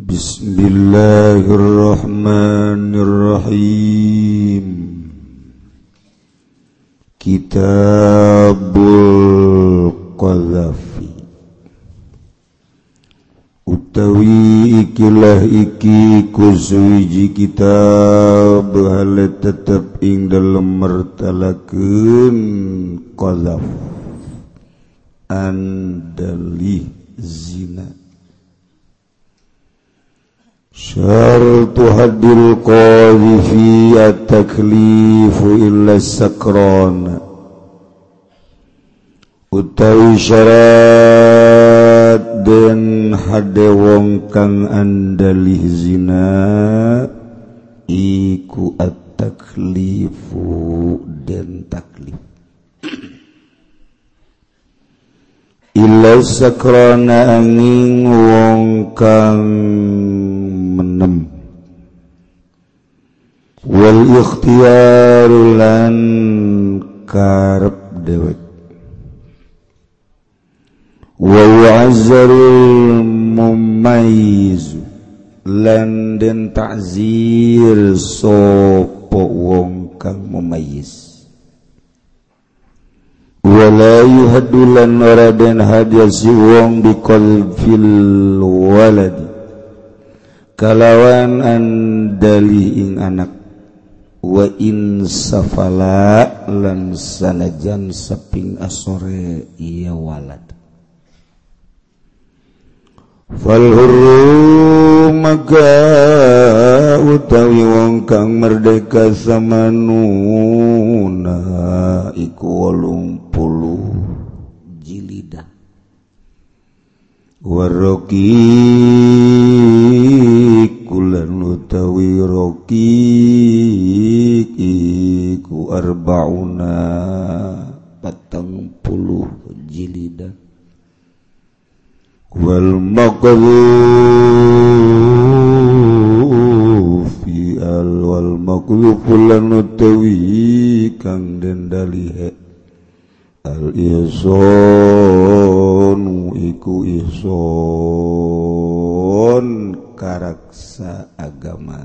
بسم الله الرحمن الرحيم كتاب القذف utawi ikilah iki kusuji kitab. Hal tetap ing dalam mertalakeun qadhaf. Andali zina. شرط حد القاذ في التكليف إلا السكران utawi syarat den hade wong kang andalih zina iku at-taklifu den taklif illa sakrana angin wong kang Walikhtiarulan karep dewek Wa wa'azzarul mumayyiz lan den ta'zir sapa wong kang mumayyiz. Wala yuhaddu lan ora den hadiah si wong biqalfil walad kalawan andali ing anak. wain safala lan sanajan saping asore ia walad. Falhurru maka utawi wong kang merdeka samanuna iku wolung puluh jilidan waroki al fi'al wal maqdhuf lan utawi kang den dalihe al ihsan iku ihsan karaksa agama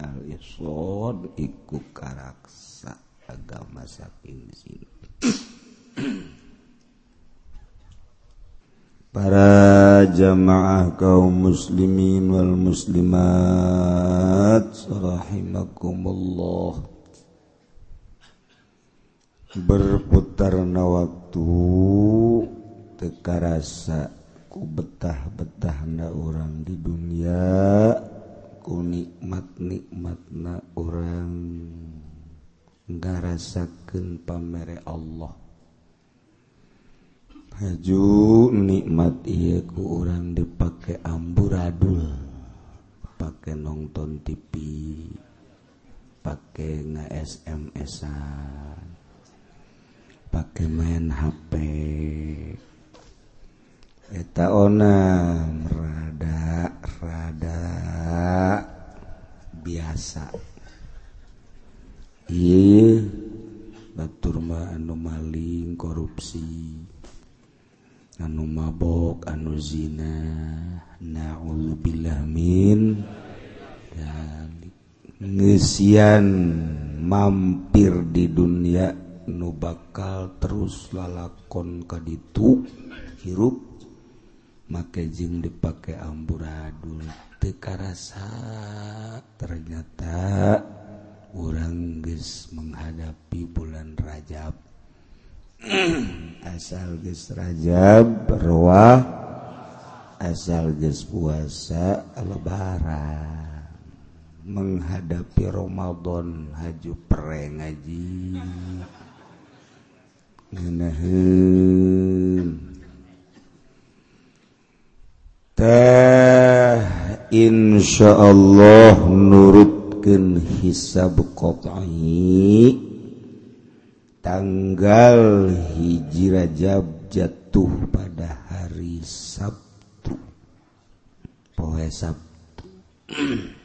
al ihsan iku karaksa agama saking sini. para jamaah kaum muslimin wal muslimat rahimakumullah. Berputarna waktu teka rasa ku betah-betahna orang di dunia ku nikmat-nikmatna orang. Ngarasakeun pamere Allah. haju nikmat ku orang dipakai amburadul pakai nonton TV pakai nge SMS-an pakai main HP eta ona rada rada biasa. Iya batur ma anu maling korupsi. anu mabok anu zina naudzubillamin dan ngesian mampir di dunia nu bakal terus lalakon kaditu hirup make jeung dipakai amburadul. Teu karasa ternyata orang geus menghadapi bulan Rajab. asal geus Rajab ruah asal geus puasa lebaran. Menghadapi Ramadan haju pere ngaji teh Insya Allah nurutkan hisab qai tanggal hijirajab jatuh pada hari Sabtu. Poe Sabtu.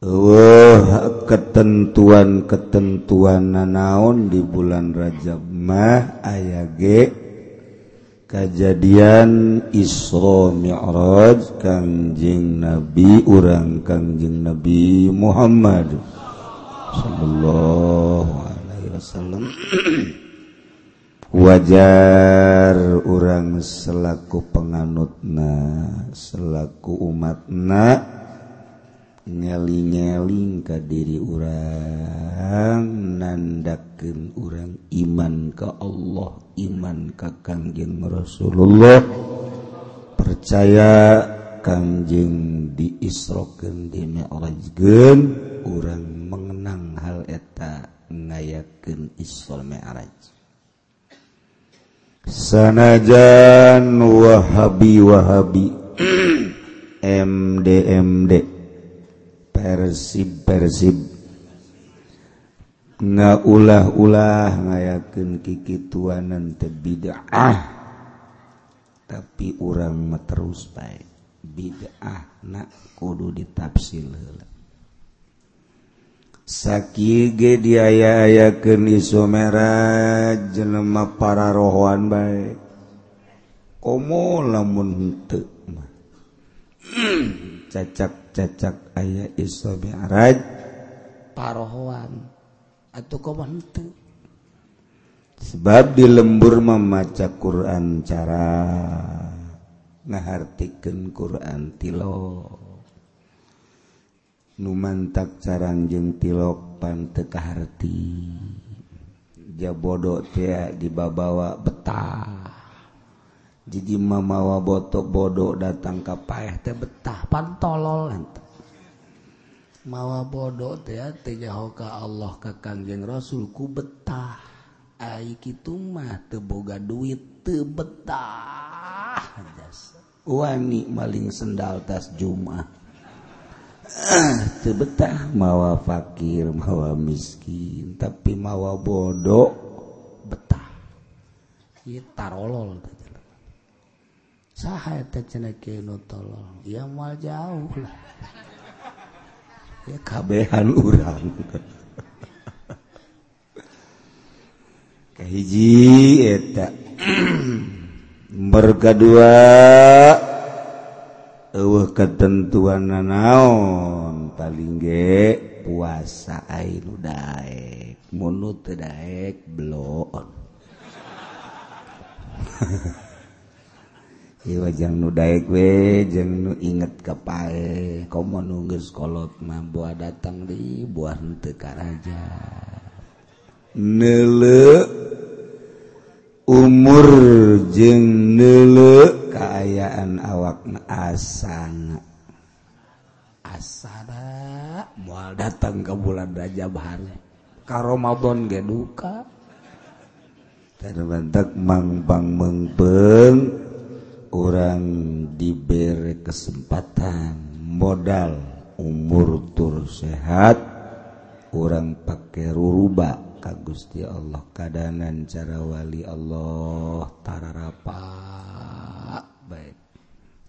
Uh, ketentuan-ketentuan nanaon di bulan Rajab mah aya ge kejadian Isra Mi'raj Kangjeng Nabi urang Kanjeng Nabi Muhammad sallallahu Wasallam. Wajar orang selaku penganutna selaku umatna nyaling-nyaling ka diri orang nandakeun orang iman ka Allah iman ka Kangjeng Rasulullah. Percaya Kangjeng diisrokeun di orajgeun orang mengenang hal eta. ngayakeun Isra Mi'raj. E Sanajan Wahabi Wahabi MDMD Persib Persib nga ulah-ulah ngayakeun kikituanan tuanan bid'ah tapi urang terus baik bid'ah nak kudu ditafsir heula sakige diaya-aya ke Sumera jelema para rohhan baik komo lamun cacak-cacak ayah iso mi'raj. Parohoan atau komo henteu. Sebab di lembur memaca Quran cara ngahartikeun Quran tilo. Numantak carang jeung tilok panteu kaharti jabodo teh dibabawa betah. Jadi mamawa botok bodoh datang ke payah teh betah. Pantolol mawa bodoh teh teh jauh ke Allah ke kangjeng Rasulku betah. Ai kitu mah teu boga duit teu betah. Wani maling sendal tas Jumat. teu betah. Mawa fakir mawa miskin tapi mawa bodoh betah. Ieu tarolol saha eta cenah kieu tolong ya moal jauh lah. Ya kabehan urang. Kahiji eta. Berkadua eueuh ketentuan nanaon palingge puasa ainu daek munut daek bloon. Iwa jang nu daek we jeng nu inget kepae komo nunggus kolot mah buah datang di buah henteu karaja. Nele umur jeng nele keayaan awakna asana asana mual datang ke bulan Rajab hari. Ka Ramadan ge duka. Terbentak mangbang mengpeng orang diberi kesempatan modal umur tur sehat orang pakai ruruba. ka Gusti Allah kadanan cara wali Allah tararapa. Baik.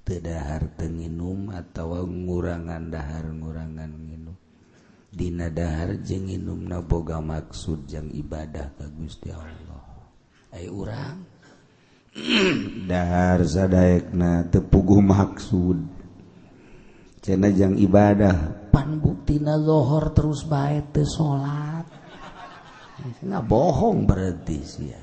Tedahar tenginum atau ngurangan dahar-ngurangan minum Dinadahar jeung inum naboga maksud jang ibadah ka Gusti Allah. Ayo urang? Dahar sadekna tepugu maksud. Cenajang ibadah. Pan buktina lohor terus baik te salat Nah, bohong berarti sia.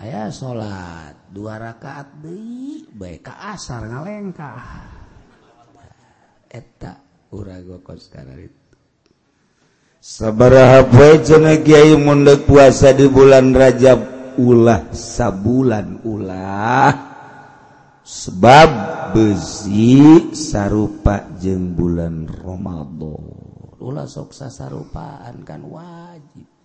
Aya salat dua rakaat deui bae ka asar ngalengkah. Eta urago kos kana itu. Sabaraha poe cenah kiai mundek puasa di bulan Rajab ulah sabulan ulah sebab besi sarupa jeung bulan Ramadan. Ulah sok sasarupaan kan wajib.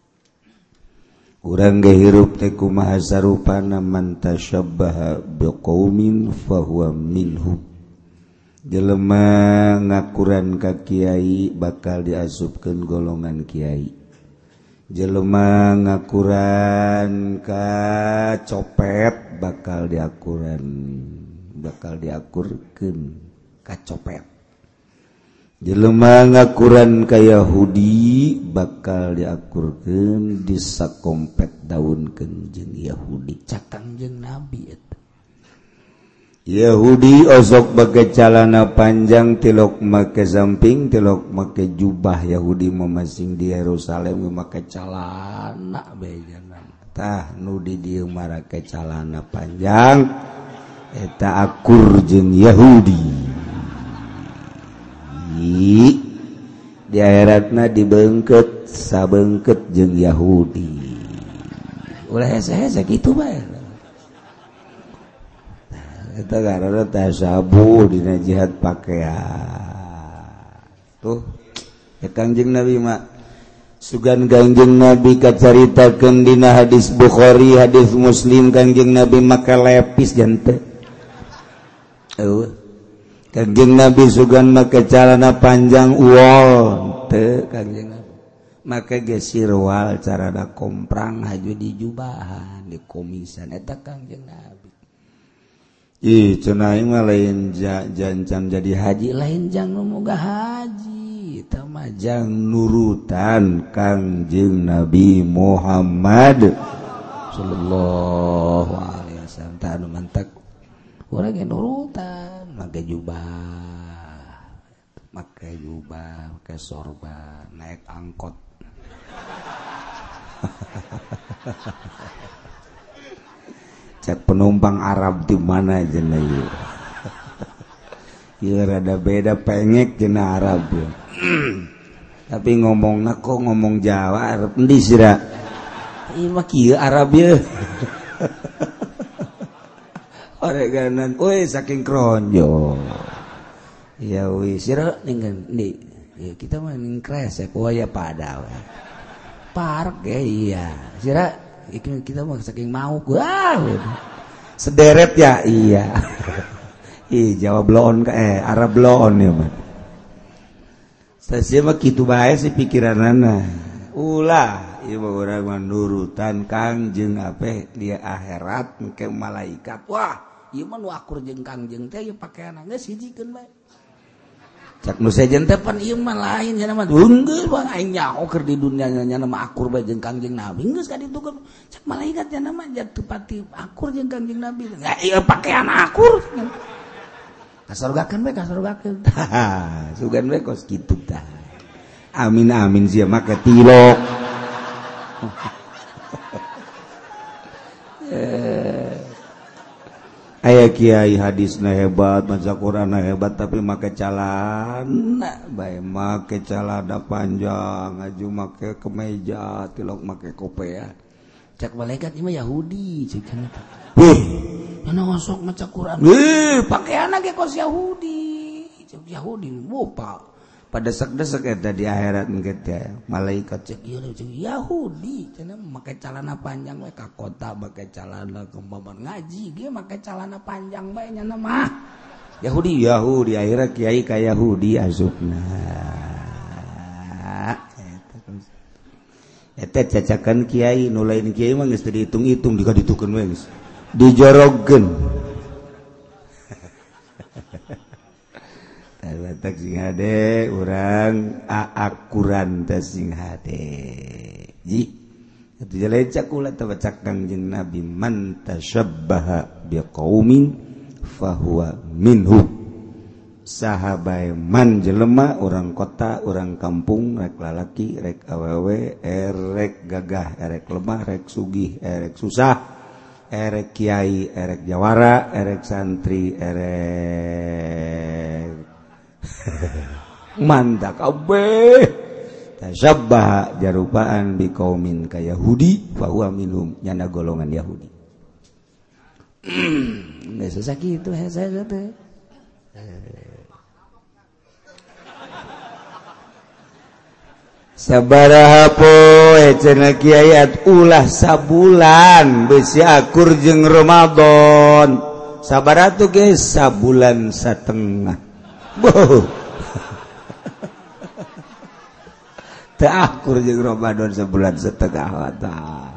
urang gehirup teh kumaha sarupana man tasyabbaha biqaumin fahuwa minhum jelema ngakuran ka kiai bakal diasupkeun golongan kiai. Jelema ngakuran ka copet bakal diakuran bakal diakurkeun ka copet. jelema ngakuran ka Yahudi bakal diakurkan disakompet daun kenjeng Yahudi. Cakangjeng nabi itu Yahudi osok bagai calana panjang tilok make samping tilok make jubah. Yahudi memasing di Yerusalem memakai calana bejanan tah nudi dia marake calana panjang eta akur jeng Yahudi. Di akhiratna dibengket sabengket jeung Yahudi. Ulah hese-hese gitu bae. Eta karena tasabu dina jihad pakaian tuh ya Nabi mak sugan Kangjeng Nabi kacaritakeun dina hadis Bukhari hadis Muslim Kangjeng Nabi maka lepis jante. Eueuh. Kanjeng Nabi sugan make carana panjang wol teu Kanjeng Nabi. Make ge sirwal carana komprang haju di jubahan di komisan. Eta Kanjeng Nabi. Ih cenah mah lain jancan jadi haji lain jang lumoga haji. Eta mah jang nurutan Kanjeng Nabi Muhammad sallallahu alaihi wasallam. Tanu mantak urang nurutan. Pakai jubah. Pakai jubah pakai sorban naik angkot. Cek penumpang Arab di mana jenah yuk ya rada beda pengek jenah Arab ya. tapi ngomong kok ngomong Jawa Arab endi sira Iya mah Arab ya oreganan oi saking kronjo. Ya wis ya sira ningen di ya, kita mah ning kresek ya, waya pada park ya iya. Ya sira iki kita mah saking mau gua ah, sederet ya iya. Ih, jawab bloon eh Arab bloon ya mah. Saya mah kitu bae sih pikiranana. Ulah. Ibu orang menurutan Kangjeng apa dia akhirat ke malaikat. Wah iman wakur jeng Kangjeng teh pakai anaknya sijikan baik cak nu sejen teh pan ieu mah lain cenah mah heunggeul bang aing nyaho keur di dunya nya mah akur bae jeung Kangjeng Nabi geus ka ditu cak malaikat cenah mah jatuh pati akur jeung Kangjeng Nabi. Ya ieu pakean akur. Ka surgakeun bae kasorgakeun tah sugan bae kos kitu tah. Amin amin sia make tilok aya Kiai hadis na hebat baca Quran na hebat tapi make calan baik make calada panjang ngaju make kemeja tilok make kopea cek malaikat ini mah Yahudi cek wih. Mana ngosok maca Quran? Wih. Pakai anak kos Yahudi. Yahudi wow pak. pada desek-desek eta di akhirat ya malaikat cek ieu cek Yahudi. Cenah make calana panjang we ka kota make calana kembaman ngaji ge make calana panjang bae nya mah. Yahudi Yahudi akhirat kiai ka Yahudi asupna eta cacakan kiai nulain kiai mah geus dihitung-hitung dikaditukeun we geus. Dijorogkeun. sing hade orang ta sing HD lecak tebacakkan kanjeng nabi mantasyabbaha biqaumin fahuwa minhu. Sahabai man jelema orang kota orang kampung rek lalaki rek awewe eh, erek gagah eh, erek lemah rek sugih eh, erek susah erek kiai erek jawara erek santri erek mantap kabehzaba jarupaan bikamin ka Yahudi bahwa minum nyanda golongan Yahudi. Itu sabarha kiat ulah sabulan besi akur jeung Romadhon sabar tuh ge sabulan satengah takur Romadhon sebulan setengah mata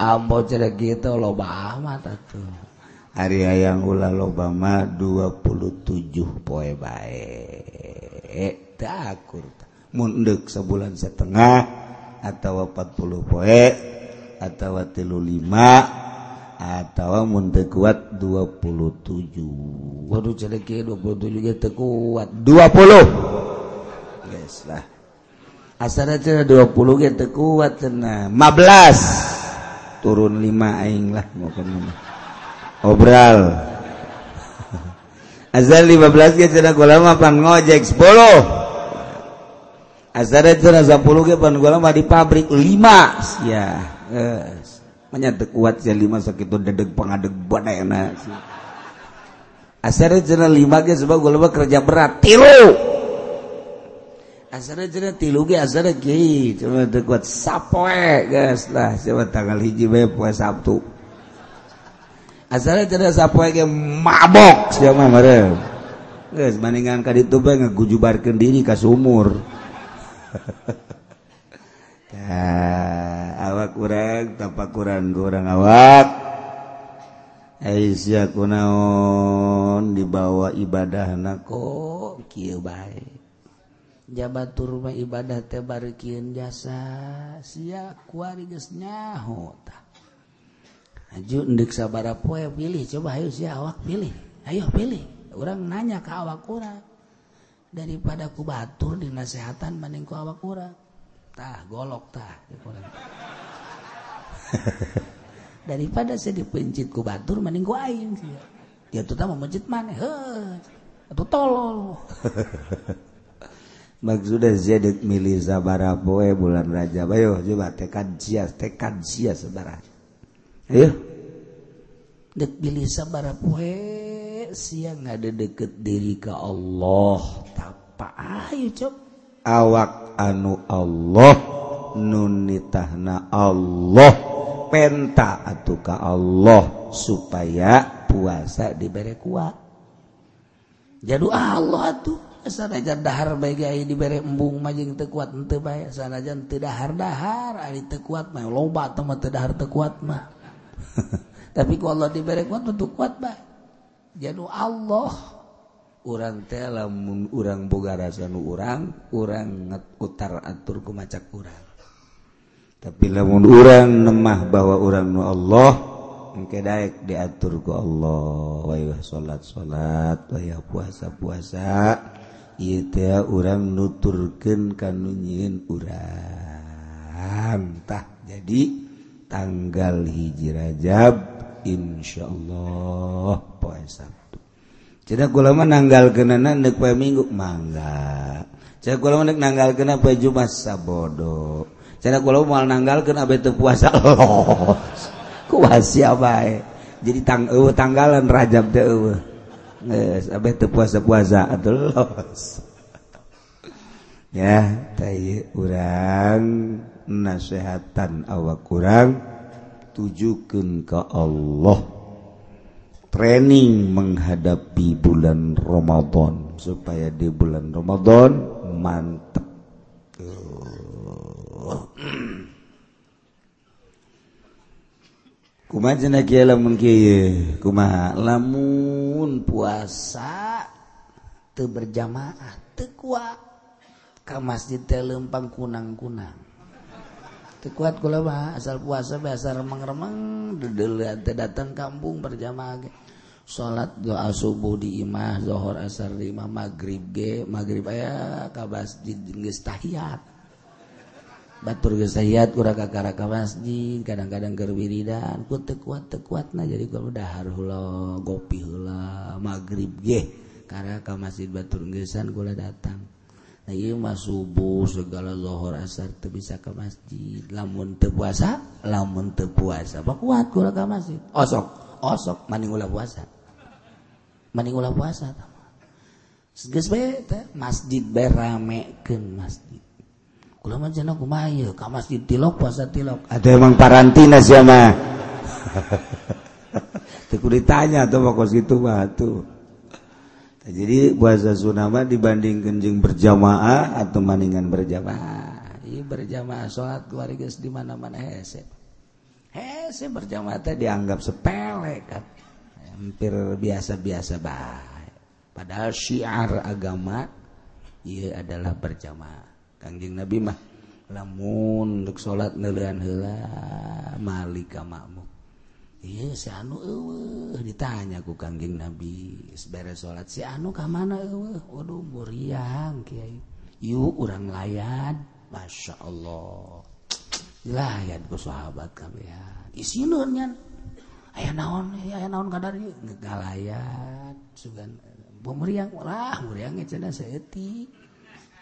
Ambo cerita gitu loba amat tuh hari ulah loba lobama 27 poe baik takur mundek sebulan setengah atau 40 poe atau 35 atau munte kuat 27 waduh celek 27 ge teu kuat. 20 geus lah. Asana cenah 20 ge teu kuat cenah 15 turun 5 aing lah mungkin obral. Asal 15 ge cenah golama pan ngojek 10 asana cenah 10 ge pan golama di pabrik 5 sia geus. Manya kuat ya lima sakit dedeg pengadeg badai enak. Asalnya jenah lima ge sebab gue lebih kerja berat tilu. Asalnya jenah tilu ge asalnya gini cuma kuat sapoe guys lah cuma tanggal hiji bae puasa Sabtu. Asalnya jenah sapoe ge mabok siapa mereka. Guys mendingan kadi itu bae ngegujubarkan diri ke sumur. nah. tapak kurang tapak kurang kurang awak. Eh, Aisyah kunaon dibawa ibadah nako kieu bae. Jabatur mah ibadah teh barikeun jasa sia kuari geus nyaho tah. Aju endek sabara poe pilih coba ayo sia awak pilih ayo pilih. Orang nanya ke awak kurang daripada ku batur dinasehatan maning ku awak kurang tah golok tah daripada saya dipencit kubatur maningku aing sih. Dia tuh mau mencit mana heh atau tolol. Maksudnya zedek milih sabara poe bulan raja ayo coba tekad sia tekad sia sabara. Ayo dek pilih sabara poe siang ada deket diri ke Allah. Tapa ayo cok. Awak anu Allah nunitahna Allah penta atau ke Allah supaya puasa diberi kuat jadi Allah tuh sanajan dahar bagai diberi embung majing tekuat ente bae sanajan teu dahar-dahar ari teu kuat mah loba teu mah teu dahar teu kuat mah. Tapi ku Allah diberi kuat tentu kuat bae jadi Allah orang teh lamun urang boga rasa nu urang urang ngutar atur ku macak urang. tapi lamun orang nemah bahwa orang nu Allah engke daek diatur ku Allah. Wayah salat salat wayah puasa puasa ieu teh urang nuturkeun kanu nyieun urang. Tah jadi tanggal hiji Rajab insyaallah poe Sabtu. Cedak ulama nanggal kenana nek poe Minggu mangga. Cedak ulama nek nanggal kenapa Jumat sabodo. Cina kula mah nanggal kena abe teu puasa. Los kuasia bae jadi tang eueuh tanggalan Rajab teh eueuh. Geus abe puasa-puasa atuh los. Ya tayi urang nasehatan awak kurang tujukan ke Allah. Training menghadapi bulan Ramadan supaya di bulan Ramadan mantap kumaha lamun kieu lamun puasa teu berjamaah teu kuat ka masjid teh lempang kunang-kunang. Kuat asal puasa biasa remang-remang datang kampung berjamaah salat doa subuh di imah zohor asar di imah maghrib ge maghrib aya ka masjid geus batur gesayat kurang kakara ke masjid kadang-kadang gerwiridan ku tekuat tekuat nah jadi kalau dahar hula gopi hula maghrib ge karena ke masjid batur gesan kula datang. Nah iya mah subuh segala zuhur asar teu bisa ke masjid. Lamun teu puasa lamun teu puasa. Apa kuat kula ke masjid. Osok osok maning ulah puasa. Maning ulah puasa tama geus bae masjid bae ramekeun masjid. Kulama jana ka kamas ditilok puasa tilok. Ada emang parantina sia mah. Teku ditanya tuh mah kos mah tuh. Nah, jadi puasa sunnah mah dibandingkan jeung berjamaah atau maningan berjamaah. Iya berjamaah salat keluarga di mana-mana hese. Hese berjamaah teh dianggap sepele kan. Hampir biasa-biasa baik. Padahal syiar agama ieu adalah berjamaah. Kangjeng Nabi mah lamun untuk salat neuleun heula malika makmum. Iya si anu eueuh ditanya ku Kangjeng Nabi beres salat si anu ka mana eueuh? Waduh muriang kiai. Yuk urang layan. Masya Allah. layan ku sahabat kami ya. Isineun nyan. Aya naon, aya naon kadar ieu? Ngalayan sugan. Pemeriang lah, muriang cenah saeutik.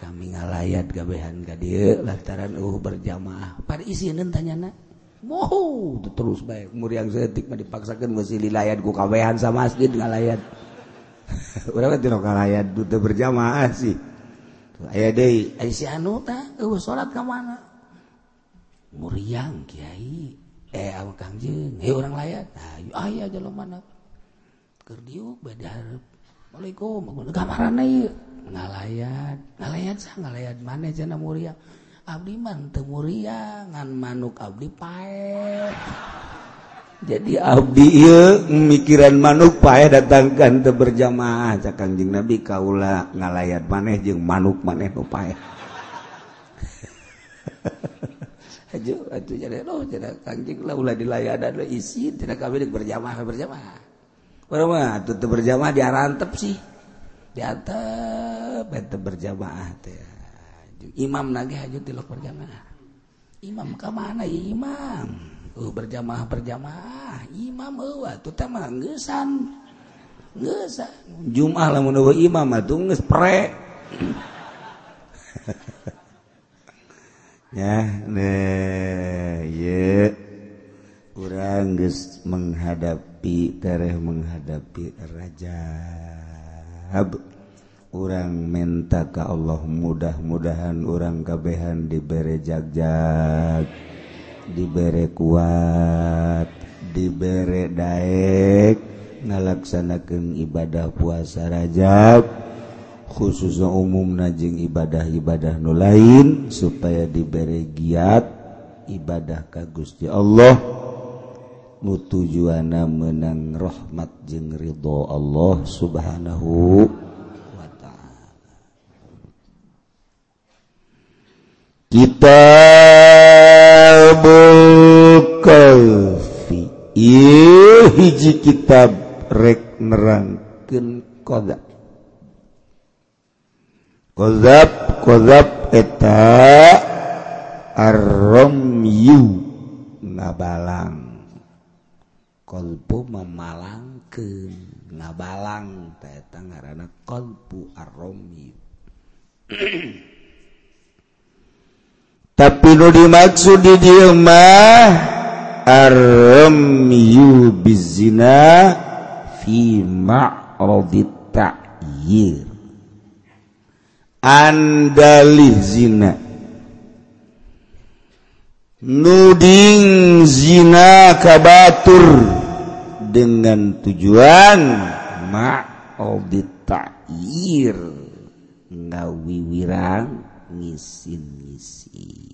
kami ngalayat gabehan gade lantaran uh berjamaah. Pada isi tanyana mau terus baik umur yang setik mah dipaksakan masih dilayat ku kawehan sama masjid ngalayat. Urang teh ngalayat teu berjamaah sih. Aya deui. Aya si anu tah eueuh salat ka mana? Muriang kiai. Eh awak kangjeng he eh, urang layat. Nah aya jalur mana? Keur diuk badarep Assalamualaikum, kamaran ieu. ngalayat maneh muria Abdi mante muria ngan manuk Abdi pae jadi Abdi mikiran manuk pae datangkan te berjamaah Kangjeng Nabi Kaula ngalayat maneh jeung manuk maneh nu pae Aduh, atuh jadi lo, jadi kanjeng lah ulah dilayanan lo isi, tidak kami berjamaah berjamaah. Berapa? Tuh berjamaah diarantep sih. diatap berjamaah teh. Imam nagih hajud tilok berjamaah imam ke mana imam? Uh, berjamaah berjamaah. Imam uh, tuh tema ngesan. Ngesan. Jumah lamun uh, imam atuh nges pre. Ya deh ye. Kurang menghadapi tereh menghadapi raja. hab orang menta ke Allah mudah-mudahan orang kabehan dibere jagjag dibere kuat dibere Daek ngalaksanakan ibadah puasa Rajab khususnya umum najjing ibadah-ibadah nu lain supaya dibere giat ibadah kagus di Allah. Tujuana menang rahmat jeng Ridho Allah subhanahu wa ta'ala. Kita kalfi hiji kitab rek nerangkeun kodab kodab kodab eta arromyu ngabalang kolbu memalang ke ngabalang teta ngaranna kolbu arromi tapi nu dimaksud di dieu mah arromiyu bizina fi ma'radit ta'yir. Andalih zina. Nuding zina kabatur dengan tujuan ma'obitair ngawiwirang ngisin-ngisi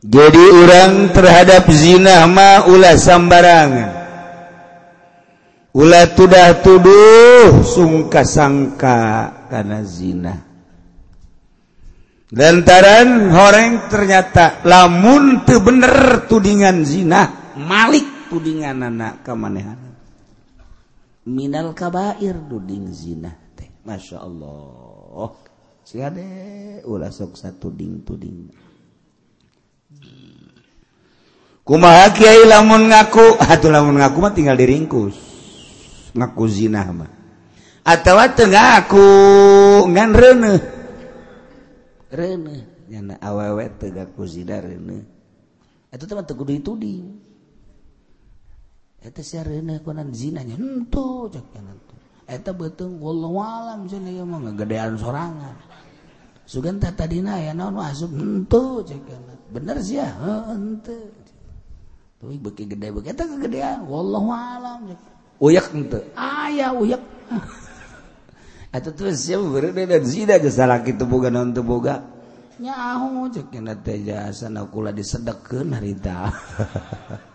jadi orang terhadap zina ma ulah sambarangan. Ulah tudah tuduh sungka sangka karena zina. Lantaran orang ternyata lamun teu bener tudingan zina Malik pudingan anak kemanehan Minal kabair duding zina teh. Masya Allah. Si ade ulah sok satuding tuding. Kumaha kiai lamun ngaku? Atuh lamun ngaku mah tinggal diringkus. Ngaku zina mah. Atawa teu ngaku? Ngan reuneuh. Reuneuh. Nyana awewe teu ngaku zina reuneuh. Atuh teh teu kudu dituding. betungalam sorangan. Sugan Sugantadina ya non masuk kana bener sih ya tuh beki gede begitu kegedean wallahu alam uyak ente ayah uyak. Atau terus siapa berada dan zina aja salah kita boga non boga? Nyaho cek teh jasa nakula disedekkeun harita.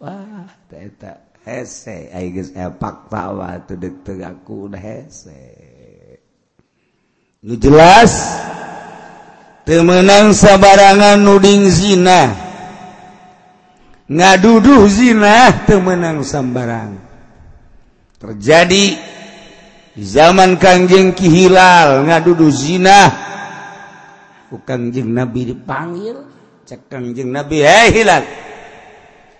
Wah, eta hese, ai geus eh, epak tawa tu dek aku udah hese. Nu jelas teu meunang sabarangan nuding zina. Ngaduduh zina teu meunang sambarang. Terjadi di zaman Kangjeng Ki Hilal ngaduduh zina. Ku Kangjeng Nabi dipanggil, cek Kangjeng Nabi, "Hei Hilal,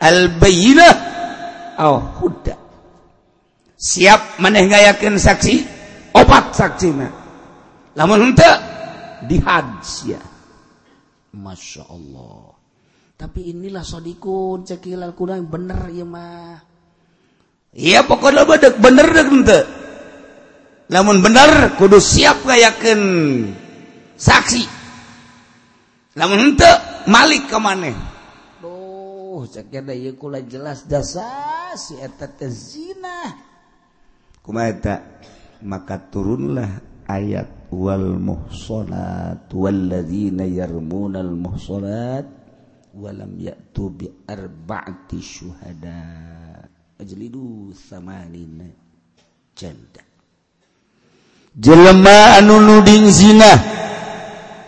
al bayyinah oh huda siap maneh saksi? Opat saksina namun di ya Masya Allah. Tapi inilah sodikun cekilal kurang bener ya mah iya pokoknya bedek bener dek ente namun bener kudu siap kayakin saksi. Namun ente malik ke mana jauh cekula jelas dasar zina. Eta? maka turunlah ayat wal muhsanat walladzina yarmunal muhsanat walam ya'tu bi arba'ati syuhada. Ajlidu samanina janda. Jelema anu nuding zina.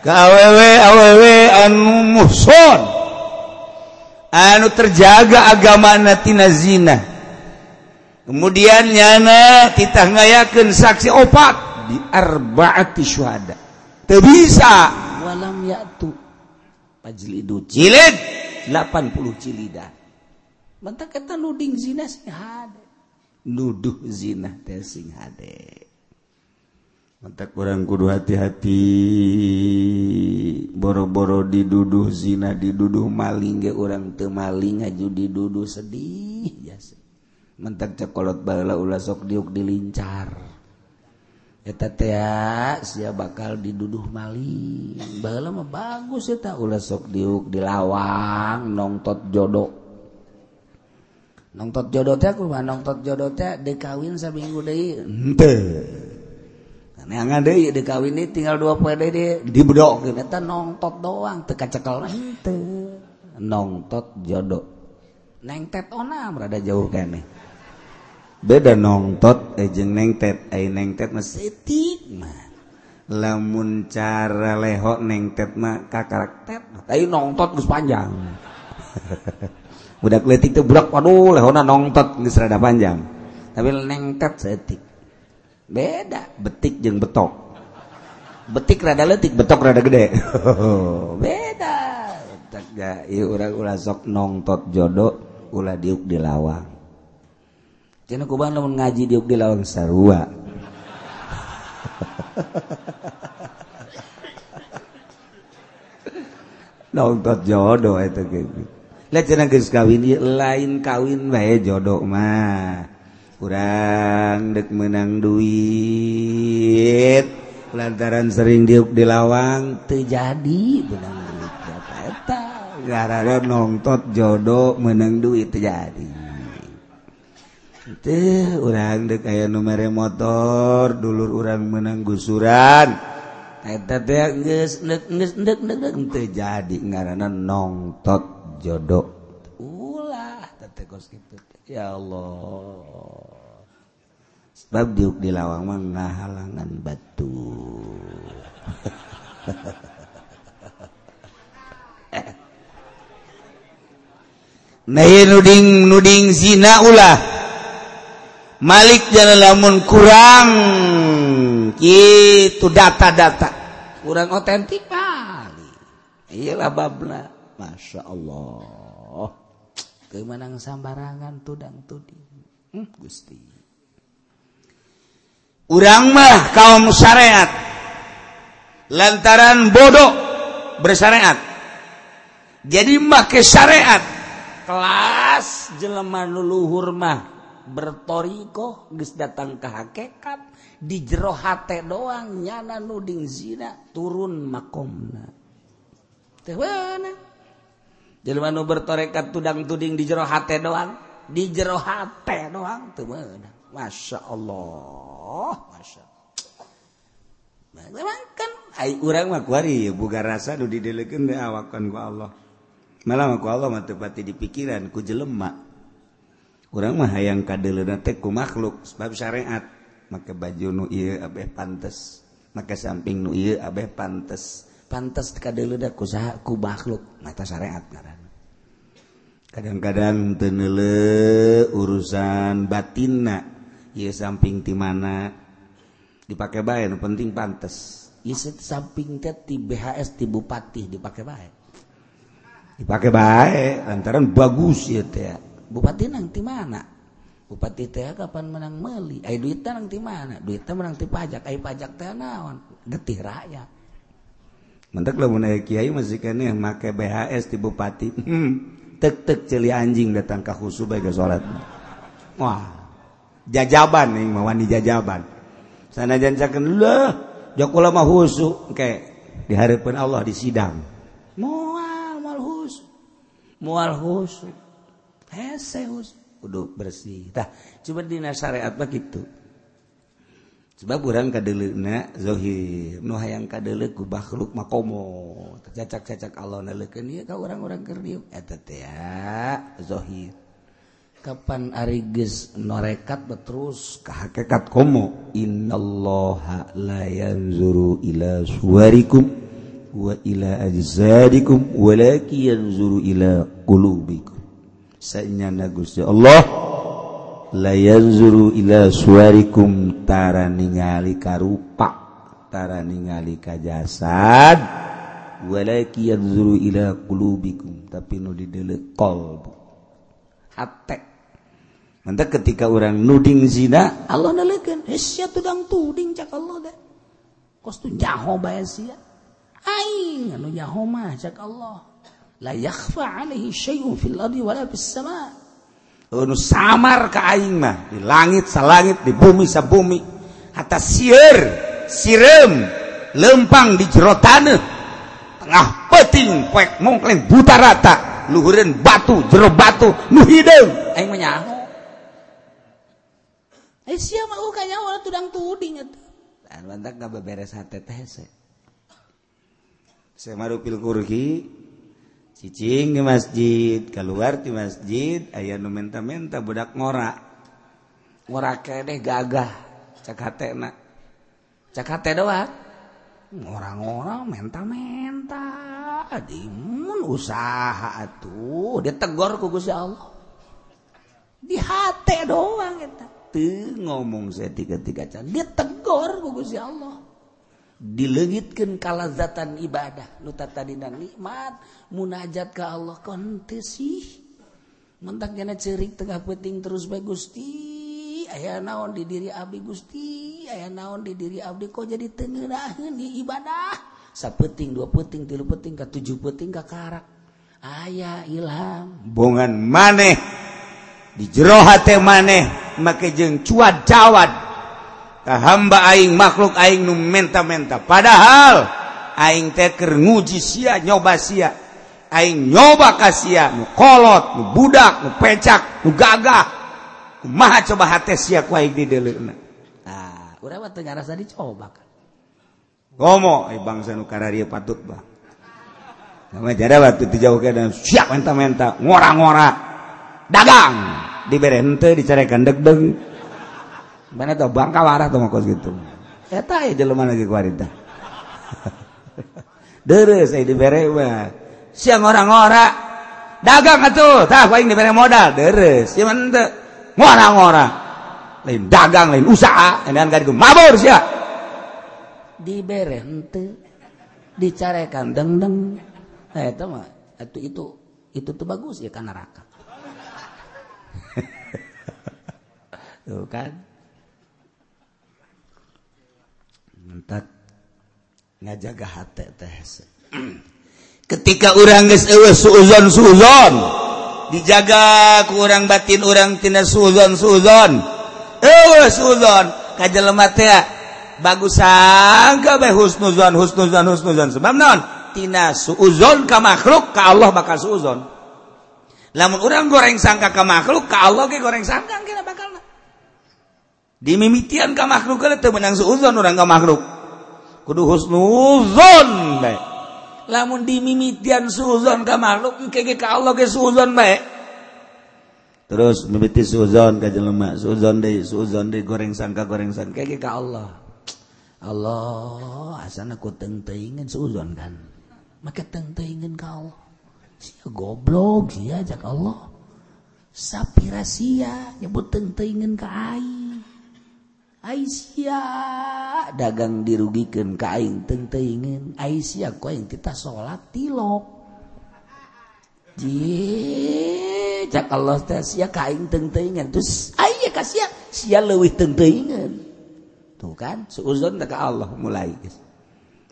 Ka awewe awewe anu muhson anu terjaga agama natina zina. Kemudian nyana kita ngayakan saksi opat di arbaati syuhada. Teu bisa. Walam yatu. Pajlidu jilid 80 cilida bantak eta nuding zina sing hade. Nuduh zina teh sing hade. mata kurang kudu hati-hati. Boro-boro diduduh zina diduduh maling ge orang teu maling ngaju diduduh sedih jasa mentak cekolot bala ulah sok diuk dilincar eta teh sia bakal diduduh maling. Baheula mah bagus eta ulah sok diuk dilawang nongtot jodoh. Nongtot jodoh teh kumaha? Nongtot jodoh teh dekawin saminggu deui. Henteu. yang ada iya, di kawin ini tinggal dua pda dia di dibedok gitu. kita nongtot doang teka cekal nanti Nongtot jodoh. Neng tet ona berada jauh kene. Beda nongtot eh neng tet, eh neng tet mah seutik mah. Lamun cara leho neng tet mah ka karakter. tapi nongtot gus panjang. udah letik tuh budak waduh lehona nongtot gus rada panjang. Tapi neng tet setik beda betik jeung betok betik rada letik betok rada gede beda urang ulah sok nongtot jodoh ulah diuk dilawang Cina kubang lamun ngaji diuk di lawang sarua. Nontot jodoh itu gitu. Lihat cina kawin lain kawin bae jodoh mah. kurang dek menang duit. Lantaran sering diuk di lawang terjadi menang duit. Eta gara-gara nongtot jodoh menang duit terjadi itu orang dek kayak nomere motor dulur orang menang gusuran. Eta teh geus deuk geus deuk deuk terjadi ngaranna nongtot jodoh. Ulah teteh kos kitu. Ya Allah. Sebab diuk di lawang mah halangan batu. Nah nuding nuding zina ulah. Malik jalan lamun kurang gitu data-data. Kurang otentik kali iyalah babna. Masya Allah. Kemenang sambarangan tudang tuding hmm, gusti urang mah kaum syariat. Lantaran bodoh bersyariat. Jadi make syariat. Kelas jelema leluhur mah bertoriko geus datang ke hakikat di jero hate doang nyana nuding zina turun makomna. Teh jelema nu bertorekat tudang tuding di jero hate doang di jero hate doang teu meunang Masya Allah. Masya rasa diwakan Allah. Malah aku Allah matepati di pikiran ku jelemak kurang teh kaku makhluk sebab syariat. Maka baju nu Abeh pantes. Maka samping nu Abeh pantes. Pantes kaku ku makhluk. Mata syariat kadang-kadang tenele urusan batina ia samping di mana? Dipakai baik penting pantes. Samping di BHS di Bupati dipakai baik dipakai baik lantaran bagus ya Bupati nanti mana? Bupati teh kapan menang meli ay duit nanti mana? Duit menang ti pajak. Ay pajak teh naon? Getih rakyat. Mentek lah mun kiai masih kene make BHS di Bupati. Hmm. tek tek celi anjing datang ke khusus baik sholat. Wah jajaban nih mawani jajaban. Sana jancakan lah jokula mah husu. Ke diharapkan Allah di sidang. Mual mual husu. Mual husu. Hese husu. Kudu bersih. Tah coba dina syariat mah gitu sebab urang kadeleuna zahir nu hayang kadele ku makhluk makomo cacak-cacak Allah naleukeun ieu ka urang-urang keur dieu. Eta teh zahir kapan ari geus norekat terus ka hakikat komo? Innallaha la yanzuru ila suwarikum wa ila ajsadikum walakin yanzuru ila qulubikum. Sanyana Gusti Allah layan zuru ila suarikum tara ningali karupa tara ningali ka jasad walaki yanzuru ila qulubikum. Tapi nu didele qalbu Nanti ketika orang nuding zina, Allah nelekan. Eh sia tudang tuding cak Allah deh. Kos tu nyaho bae sia. Aing anu nyaho mah cak Allah. La yakhfa alaihi syai'un fil ardi wala fis sama. Oh, anu samar ka aing mah. Di langit sa langit, di bumi sa bumi. Hatta sieur, sirem, lempang di jero tanah. Tengah peting, kuek mongkleng buta rata. Luhurin batu, jero batu, nu hideung. Aing mah nyaho. Eh mah mau kayaknya wala tudang tuding itu. Dan mantak nggak beberes hati teh se. Saya maru pil kurgi, cicing di masjid, keluar di masjid, ayah nu menta menta budak ngora, ngora kene gagah, cak hati nak, cak hati doang, ngora ngora menta menta, adimun usaha atuh, dia tegor ku Allah, di hati doang kita. ngomong saya tiga-tiga can ditegor gugus ya Allah. Dilegitkan kalazatan ibadah. Nu tadi dan nikmat munajat ke Allah. Konte sih? Mentak jana cerik tengah peting terus baik gusti. Ayah naon di diri abdi gusti? Ayah naon di diri abdi? Kok jadi tengerahin di ibadah? Sapeting dua peting tilu peting ke tujuh peting ke karak. Ayah ilham. Bongan maneh. Di jero hate maneh. make jeung cuad jawad tah hamba aing makhluk aing nu menta-menta. Padahal aing teh keur nguji sia nyoba sia. Aing nyoba ka sia nu kolot nu budak nu pecak nu gagah. Kumaha coba hate sia ku aing di deuleuna nah urang mah teu ngarasa dicoba kan. Gomo eh bangsa nu kararia patut bang. Nama jada waktu dijauhkan dan siap menta-menta, ngora-ngora, dagang. dibere henteu dicarekan deg deg mana tuh bangka warah tuh makos gitu. Eta ya jelema lagi kuarita deres saya dibere mah. Siang orang-orang dagang atuh. Tah paling dibere modal. Deres ya mana teu ngora-ngora. Lain dagang lain usaha. Enan kan itu mabur sia. Dibere ente dicarekan deng deng nah itu mah itu itu itu tuh bagus ya kan neraka. Tuh kan? Ngajaga hati teh. Ketika orang geus eueuh suuzon suuzon dijaga ku urang batin urang tina suuzon suuzon eueuh suuzon. Ka jelema teh bagus sangka bae husnuzon husnuzon husnuzon. Sebab naon? Tina suuzon ka makhluk ka Allah bakal suuzon. Lamun urang goreng sangka ka makhluk ka Allah ge goreng sangka kira bakal dimimitian ka makhluk menang seuzon orang ka makhluk. Kudu husnuzon bae. Lamun dimimitian suzon ka makhluk engke ka Allah ke suzon bae. Terus mimiti suzon ka jelema suzon deui suzon deui goreng sangka goreng sangka ke ka Allah. Allah asana ku teuing-teuingan suzon kan? Maka teuing-teuingan ka Allah. Sia goblok sia jak Allah. Sapira sia nyebut teuing-teuingan ka aing Aisyah dagang dirugikan kaing tentegen Aisyah kau yang kita salat tilok. Kaing tentegen terus aya kasih sia leuwih tentegen tuh kan seuzon ka Allah mulai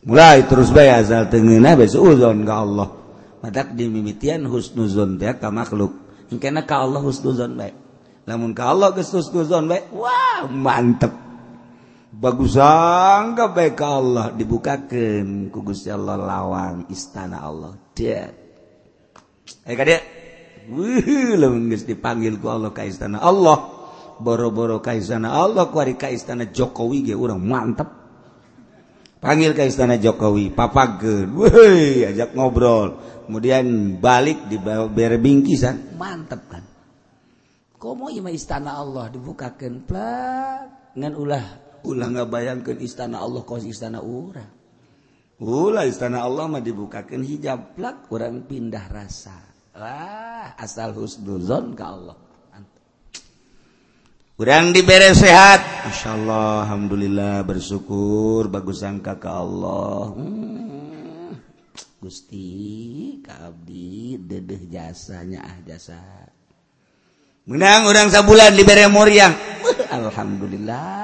mulai terus bay asal tengenah bae seuzon ka Allah. Madak dimimitian husnuzon teh ka makhluk. Engkena ka Allah husnuzon bae. namun kalau kesnusnuzon baik wah mantep. Bagus angka baik ka Allah. Dibukakan ku Gusti Allah lawang istana Allah. Dia eh kadia wih lamun geus dipanggil ku Allah ka istana Allah. Boro-boro ka istana Allah ku ka istana Jokowi ge urang mantep. Panggil ke istana Jokowi papageun. Wih ajak ngobrol. Kemudian balik di bere bingkisan mantep kan? komo ima istana Allah dibukakan plak ngan ulah. Ulah nggak bayangkan istana Allah kos istana urang. Ulah istana Allah mah dibukakan hijab. Plak orang pindah rasa. Wah asal husnuzon ke Allah. Kurang diberes sehat. Masya Allah Alhamdulillah bersyukur bagus sangka ke Allah. Hmm. Gusti Kabdi dedeh jasanya ah jasa. menang orang sabulan diberre moriang. Alhamdulillah.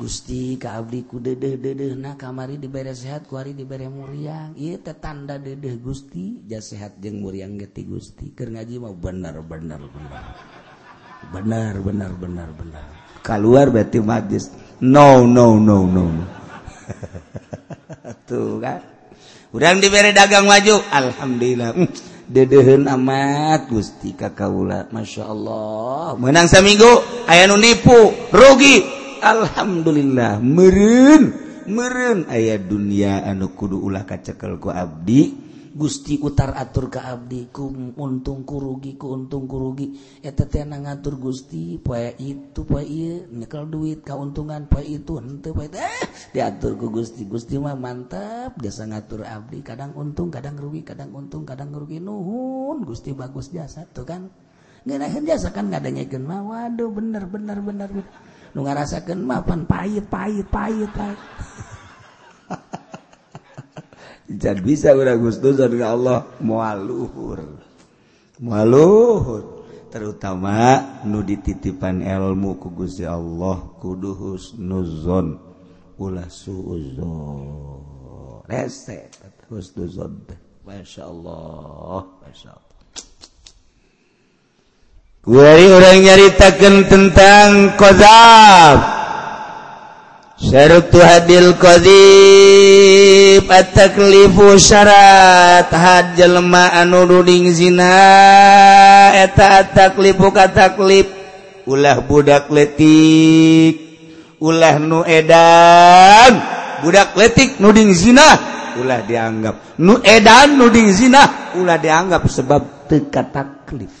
Gusti kaku dedeh dedeh nah kamari diberre sehat kuari diberre muriang ia tetanda dedeh Gusti. Ja sehat jeng muriang geti Gusti. Keur ngaji mau bener bener bener. Bener bener bener bener. Keluar berarti majis. No no no no, tuh kan? Udah diberi dagang maju. Alhamdulillah. dedehen amat Gusti Kakula Masya Allah. Menang saminggu aya nipu rugi. Alhamdulillah. Merun merun ayat dunia anu kudu ulah kacekel ku Abdi. Gusti utar atur ka Abdi ku untung kurugi ku untung kurugi eta teh ngatur Gusti poe itu poe ieu nyekel duit kauntungan poe itu henteu poe eh diatur ku Gusti. Gusti mah mantap jasa ngatur Abdi. Kadang untung kadang rugi kadang untung kadang rugi. Nuhun Gusti bagus jasa tuh kan? Ngeunaheun jasa kan ngadanyakeun mah. Waduh bener bener bener, bener. nu ngarasakeun mah pan pahit pahit pahit pahit. Jangan bisa udah Gustus dengan Allah mualuhur. Mualuhur. Terutama nu dititipan ilmu ku Gusti Allah kudu husnuzon. Ulah suuzon. Rese husnuzon. Masya Allah Masya Allah. Kuari orang nyaritakan tentang kozab. Syartu hadil qadhib at-taklifu syarat had jelema anu ruding zina eta at-taklifu kataklif ulah budak letik ulah nu edan budak letik nuding zina ulah dianggap nu edan nuding zina ulah dianggap sebab teu kataklif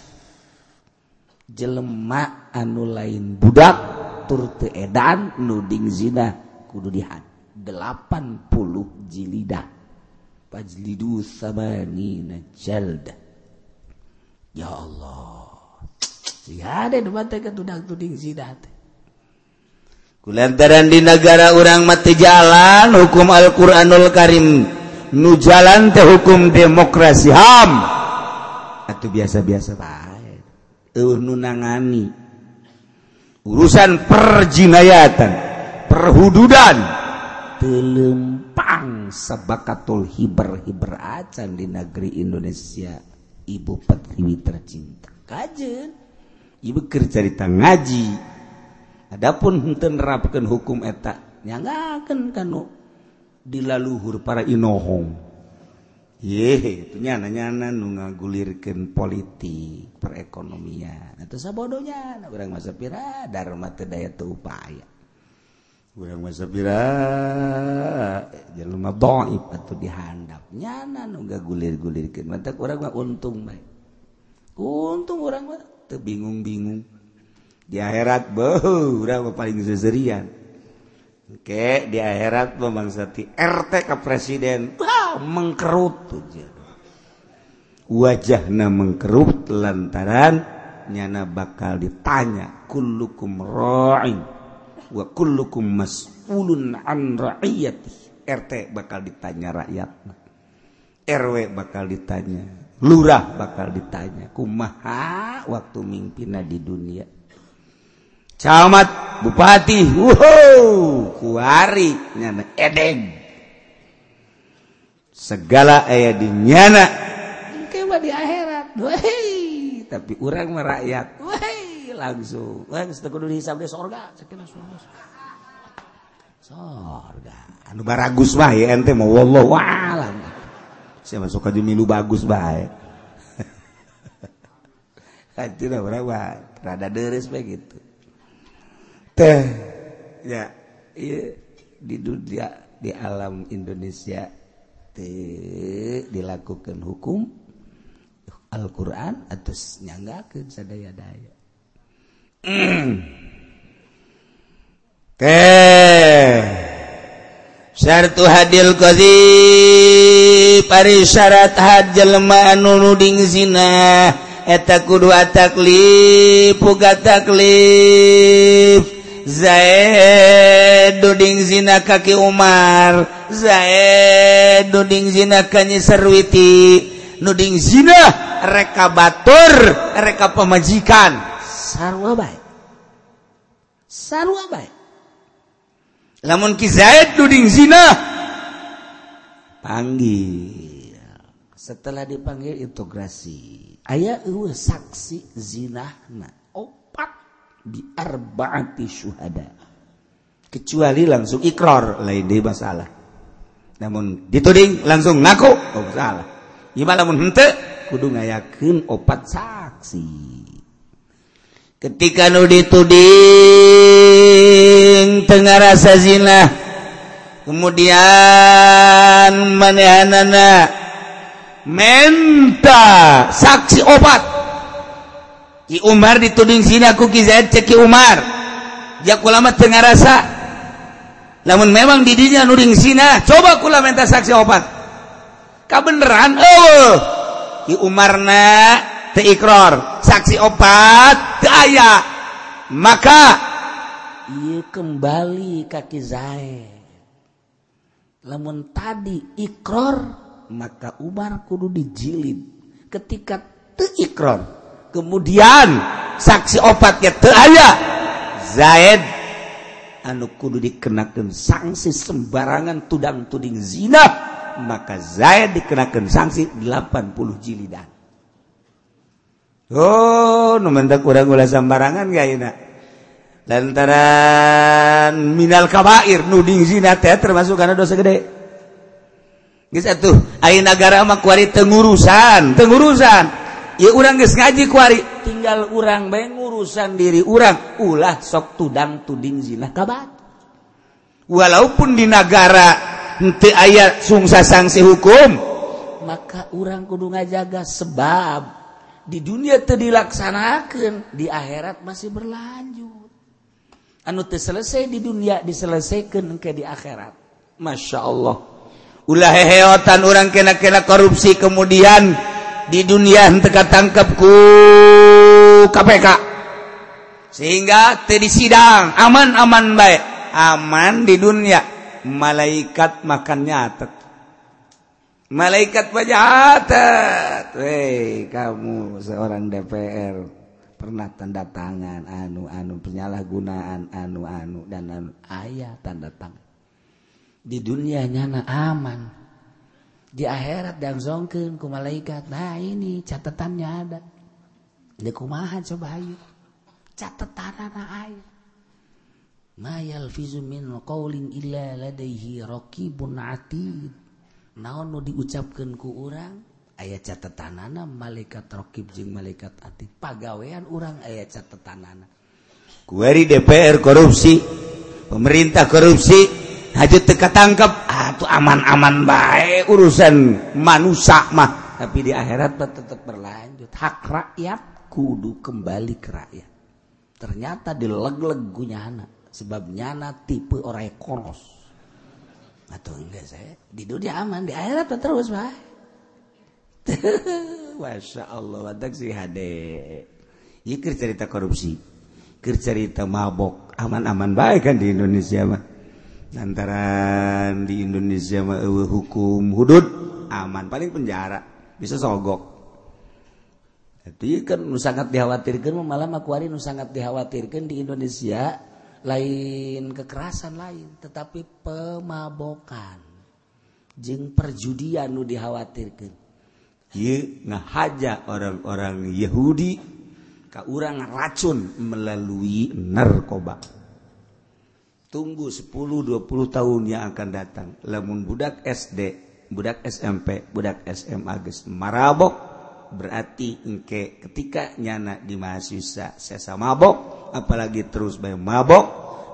jelema anu lain budak batur teedan nuding zina kudu dihan 80 jilidah. Pajlidu samanina jalda. Ya Allah. Ada mata ke tudang tuding zina teh? Kulantaran di negara orang mati jalan hukum Al-Quranul Karim. Nu jalan teh hukum demokrasi. Ham. Atau biasa-biasa baik uh, nunangani urusan perjinayatan perhududan. Telempang sabakatul hiber-hiber acan di negeri Indonesia. Ibu pertiwi tercinta. Kajen ibu cerita ngaji. Adapun henteu nerapkeun hukum eta nyangakeun kanu. Dilaluhur para inohong. Itunya nanya nu ngagulirkan politik perekonomian. Atau sabodonya orang masa pira mata daya upaya. Orang masa pira jalma dhaif atau dihandap. Nyana nu gulir-gulirkeun mata orang mah untung baik untung orang mah teu bingung-bingung. Di akhirat beuh urang paling seserian. Oke di akhirat memangsati RT ke presiden mengkerut. Wajah na mengkerut lantaran nyana bakal ditanya kullukum ra'in wa kullukum mas'ulun an ra'iyati? RT bakal ditanya rakyat. RW bakal ditanya. Lurah bakal ditanya. Kumaha waktu mimpina di dunia? Camat bupati wow kuari nyana edeng segala ayah dinyana di akhirat. Wey. tapi orang merakyat Wey. langsung. Hisab sorga. Sorga. Anu baragus mah ya ente mau wallahu alam. Siapa suka dimilu bagus bae? Hati lah berapa rada deres begitu. Teh ya iya di dunia di alam Indonesia. dilakukan hukum Alquran atas nyanggaken sadaya-daya. Sartu hadil qadhi pari syarat had jelma nuding zina eta kudu taklif puga taklif Zaid duding zina kaki Umar. Zaid duding zina kanyi serwiti nuding zina reka batur reka pemajikan. Sarwa baik sarwa baik lamun ki Zaid duding zina panggil. Setelah dipanggil integrasi ayah eueuh saksi zinahna. biarbaati syuhada. Kecuali langsung ikrar lain dia masalah. Namun dituding langsung ngaku. Oh salah gimana lamun hente kudu ngayakin opat saksi. Ketika nu dituding tengah rasa zina. Kemudian manehanana menta saksi opat. Ki Umar dituding sini aku Ki Zaid cek Ki Umar. Ya kulama tengah rasa. Namun memang didinya nuding sina coba kula minta saksi obat. Kabeneran oh Ki Umarna teu ikrar saksi obat teu aya. Maka ieu kembali kaki Zaid. Lamun tadi ikrar maka Umar kudu dijilid. Ketika teikron kemudian saksi obatnya teraya Zaid anu kudu dikenakan sanksi sembarangan tudang tuding zina maka Zaid dikenakan sanksi 80 jilidan oh nu mendak urang ulah sembarangan gak ini lantaran minal kabair nuding zina teh termasuk karena dosa gede. Tuh negara tengurusan tengurusan ya orang geus ngaji kuari tinggal orang bae ngurusan diri orang ulah sok tudang tuding zina kabat. Walaupun di negara henti ayat sungsa sanksi hukum. Maka orang kudu ngajaga sebab di dunia teu dilaksanakeun di akhirat masih berlanjut. Anu teu selesai di dunia diselesaikan ke di akhirat. Masya Allah. Ulah heheotan orang kena-kena korupsi kemudian. Di dunia teka tangkapku KPK sehingga tadi sidang aman-aman baik. Aman di dunia. Malaikat makan nyatet. Malaikat bacatet kamu seorang DPR pernah tanda tangan anu-anu penyalahgunaan anu-anu dan anu. Ayah tanda tangan. Di dunianya aman di akhirat diangzongkeun ku malaikat. Nah, ini catatannya ada. di kumaha coba ayo. Catatanana aya. Ma yalfizu min qawlin illa ladaihi raqibun atid. Naon nu diucapkeun ku urang aya catatanana malaikat raqib jeung malaikat atid. Pagawean urang aya catatanana. Kuari DPR korupsi, pemerintah korupsi, hajud teka tangkap atau ah, aman-aman baik urusan manusia mah. Tapi di akhirat tetap berlanjut. Hak rakyat kudu kembali ke rakyat. Ternyata dileg-leg gunyana sebabnya na tipe orang koros. Atau enggak saya di dunia aman di akhirat terus pak Masya Allah wadak si hade. Ikir cerita korupsi. Cerita mabok. Aman-aman baik kan di Indonesia mah lantaran di Indonesia ma hukum hudud aman paling penjara bisa sogok. Itu kan nu sangat dikhawatirkan malah makwari nu sangat dikhawatirkan di Indonesia lain kekerasan lain tetapi pemabokan. Jeng perjudian nu dikhawatirkan ye ngahaja orang-orang Yahudi ke orang racun melalui narkoba. tunggu 10-20 tahun yang akan datang. Lamun budak SD budak SMP budak SMA geus marabok berarti engke ketika nyana di mahasiswa sesa mabok apalagi terus bae mabok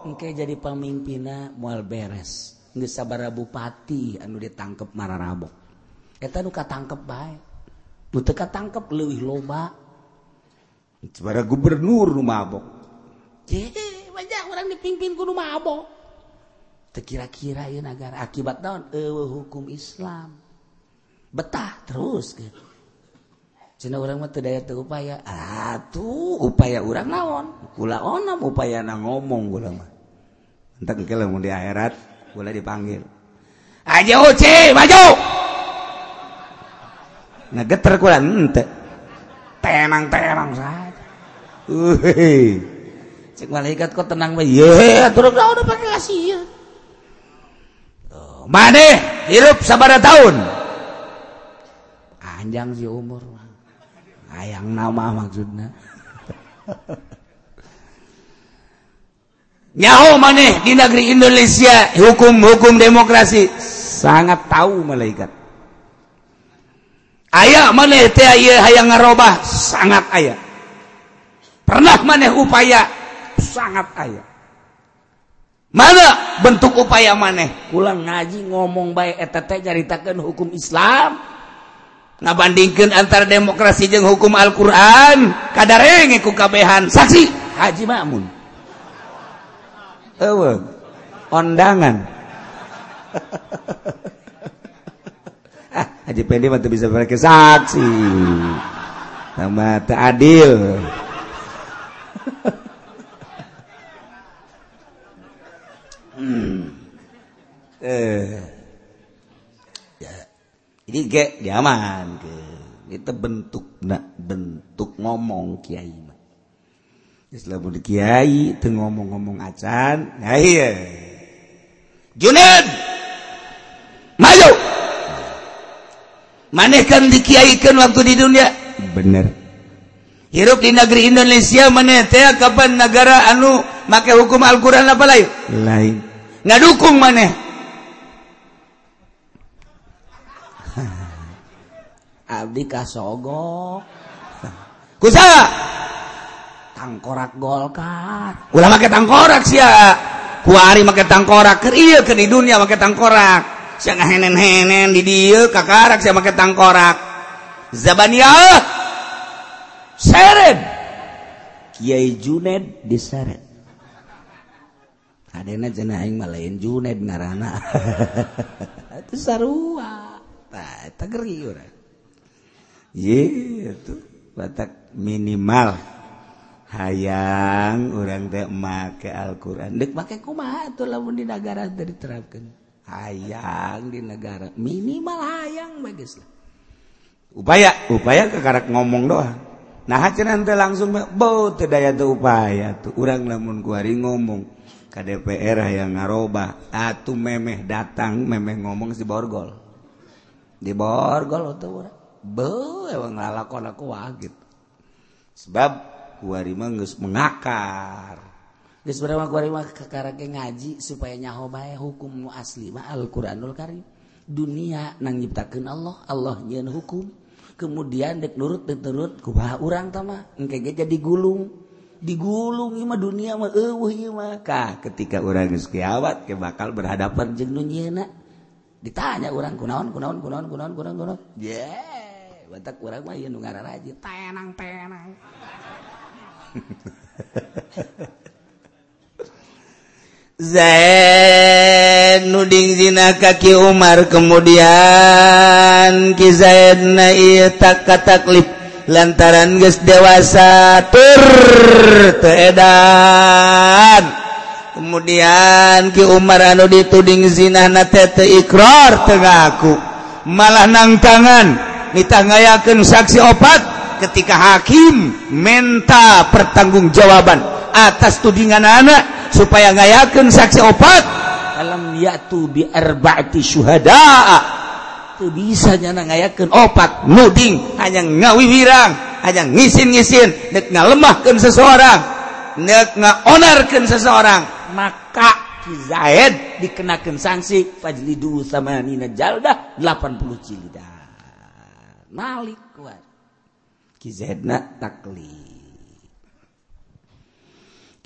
engke jadi pemimpinna moal beres. Geus sabar bupati anu ditangkep mararabok eta nu katangkep bae. Nu teu katangkep leuwih loba. Sabaraha gubernur nu mabok. Cih. banyak orang dipimpin kudu mabok. kira-kira ya negara akibat naon? Ewe hukum Islam. Betah terus kan. Cina orang mah daya teu upaya. Atuh upaya orang naon? Kula onam upaya na ngomong kula mah. Entek engke mun di akhirat kula dipanggil. Aja oce maju. Nah geter kula ente. Tenang-tenang saja. Uhehe. Cek malaikat kok tenang mah ye turun udah pakai kasih maneh hirup sabara tahun. Panjang si umur ayang nama maksudnya. Nyaho maneh di negeri Indonesia hukum-hukum demokrasi? Sangat tahu malaikat. Ayah maneh teh ayah hayang ngarobah? Sangat ayah. Pernah maneh upaya sangat aya mana bentuk upaya maneh? Pulang ngaji ngomong baik etT nyaritakan hukum Islam. Nah bandingkan antara demokrasi jeung hukum Alquran kadarenge kukabehan saksi! Haji Mamun. Ewe, ondangan. Ah, Haji Pede mah bisa pakai saksi. Sama tak adil. Hmm. Eh. diaman kita bentuk bentuk ngomong kiai Kyai Islam kiai itu ngomong-ngomong acan nah, Juned maju! Manehkan dikiaikan waktu di dunia. Bener. Hirup di negeri Indonesia mana teh kapan negara anu make hukum Al-Qur'an apa lain? Lain. nggak dukung maneh Abdi kasogok. Kusaha tangkorak golkar. Ulah make tangkorak sia. Kuari make tangkorak. Keur ieu ke di dunia make tangkorak. Sia ngahenen-henen di dieu kakarak sia make tangkorak. Zabaniah! Seret Kiai Juned diseret. Adena cenah aing mah lain Junaid ngaranna itu sarua. Tah eta geri urang ye itu batak minimal. Hayang urang teh make Al-Qur'an. Deuk make kumaha atuh lamun di negara teh diterapkeun? Hayang di negara minimal hayang bagus lah. Upaya upaya kekarak ngomong doang. Nah cenah teh langsung bau teu daya teu upaya tuh urang lamun kuari ngomong ke DPR yang ngaroba atuh memeh datang memeh ngomong si borgol. Di borgol tuh orang be emang lalakon aku gitu sebab kuari geus mengakar. Geus berapa kuari mah kakarake ngaji supaya nyaho bae hukum nu asli mah Al-Qur'anul Karim. Dunia nang nyiptakeun Allah Allah nyeun hukum. Kemudian dek nurut dek nurut kubaha urang tama engke jadi gulung. digulung Ima dunia mah maka ketika orang kiawat ke bakal berhadapan jeng dunia ditanya orang kunaon kunaon kunaon kunaon kunaon kunaon? Ye batak orang mah ieu nu ngararaji. Tenang tenang. Zaid nuding zina kaki Umar kemudian Ki Zaid na ieu tak kataklip lantaran guys dewasa turtedan kemudian Ki Umar anu dituding zinahna tete ikrar tegaku malah nang tangan ditanggayakan saksi opat ketika hakim menta pertanggungjawaban atas tudingan anak supaya ngayakan saksi opat. Alam yatu bi arbaati syuhadaa. tuh bisa nyana ngayakeun opat nuding hanya ngawiwirang hanya ngisin-ngisin nek ngalemahkeun seseorang nek ngaonarkeun seseorang maka Ki Zaid dikenakan sanksi fajlidu sama Nina Jaldah 80 jildah nalik kuat. Ki Zaidna taklid.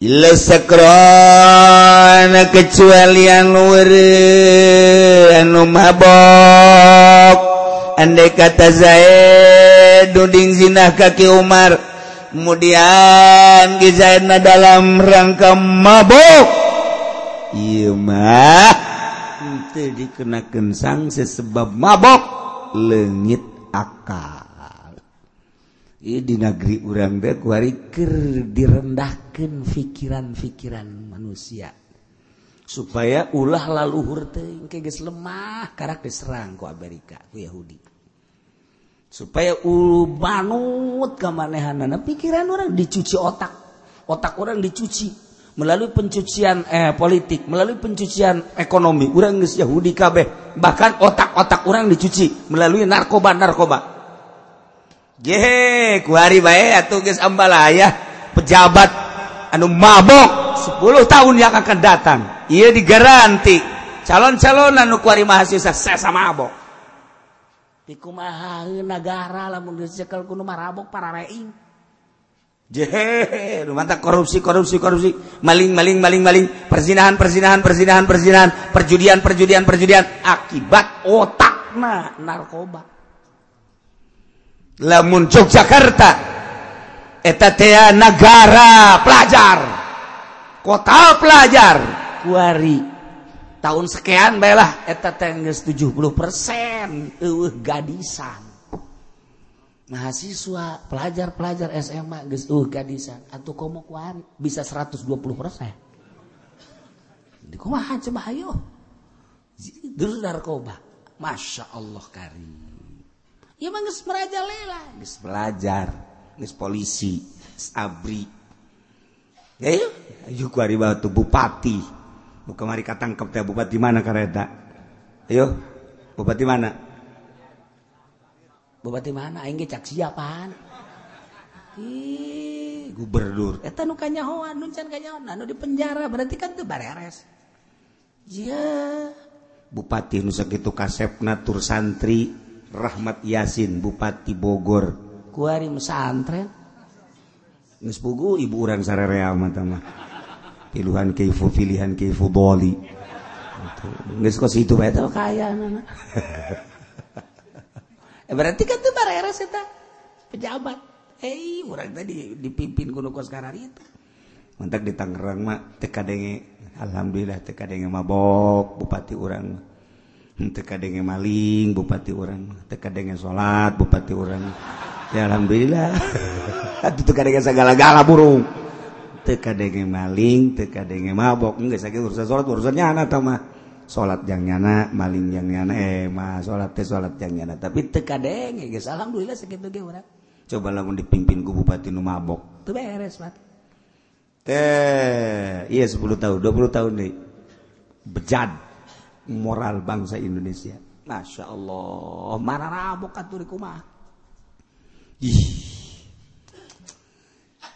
Ileskrona kecualian anu mabok. Andai kata Zaid duding zinah kaki Umar Kemudian Zaidna dalam rangka mabok. Iya mah Itu dikenakan sang sebab mabok. Lengit akal. Di negeri urang deker direndahkan pikiran-fikiran manusia. Supaya ulah laluhur lemah karakter serang ke Amerika Yahudi. Supaya ulu banut kemanhan pikiran orang dicuci otak. Otak orang dicuci. Melalui pencucian eh politik melalui pencucian ekonomi orang Yahudi kabeh. Bahkan otak-otak orang dicuci melalui narkoba narkoba Yehe, kuhari bae atuh geus ambalaya pejabat anu mabok 10 tahun yang akan datang. Ieu digaranti calon-calon anu kuhari mahasiswa sesa mabok. Di kumaha negara lamun geus cekel kudu marabok parareing. Jehe, mantap korupsi, korupsi, korupsi, maling, maling, maling, maling, perzinahan, perzinahan, perzinahan, perzinahan, perjudian, perjudian, perjudian, akibat otakna narkoba. Lamun Yogyakarta eta negara pelajar kota pelajar. Kuari. Tahun sekian belah eta tengges 70 persen uh, gadisan. Mahasiswa pelajar-pelajar SMA geus uh gadisan. Atau komo kuari bisa 120 persen. Di kumaha coba ayo? Dulu narkoba. Masya Allah karim Ya mah geus merajalela, geus belajar, geus polisi, geus abri. Ya yuk, ayo bawa batu bupati. Nu kemari katangkep teh bupati mana kareta? Ayo, bupati mana? Bupati mana? Aing ge cak siapaan? Ih, gubernur. Eta nu kanyahoan, nu can kanyahoan, anu di penjara berarti kan teu bareres. Ya, bupati nu sakitu kasepna tur santri Rahmat Yasin Bupati Bogor. Kuari pesantren geus pugu ibu urang sarerea mah mah. Pilihan keifu pilihan keifu boli. Geus kos itu bae teh kaya nana eh berarti kan tuh bareres eta pejabat. Eh urang tadi dipimpin kuno kos itu. Mantap di Tangerang mah teu kadenge alhamdulillah teu kadenge mabok bupati urang mah teka denge maling bupati orang teka denge salat bupati orang ya alhamdulillah. Atuh teka denge segala-gala burung. Teka denge maling teka denge mabok. Enggak sakit urusan salat urusan nyana tah mah. Salat yang nyana maling yang nyana. Eh mah salat teh salat yang nyana. Tapi teka denge geus alhamdulillah sakitu ge urang. Coba lamun dipimpin ku bupati nu mabok. Teu beres mah teh iya 10 tahun 20 tahun deui bejad moral bangsa Indonesia. Masya Allah. Marah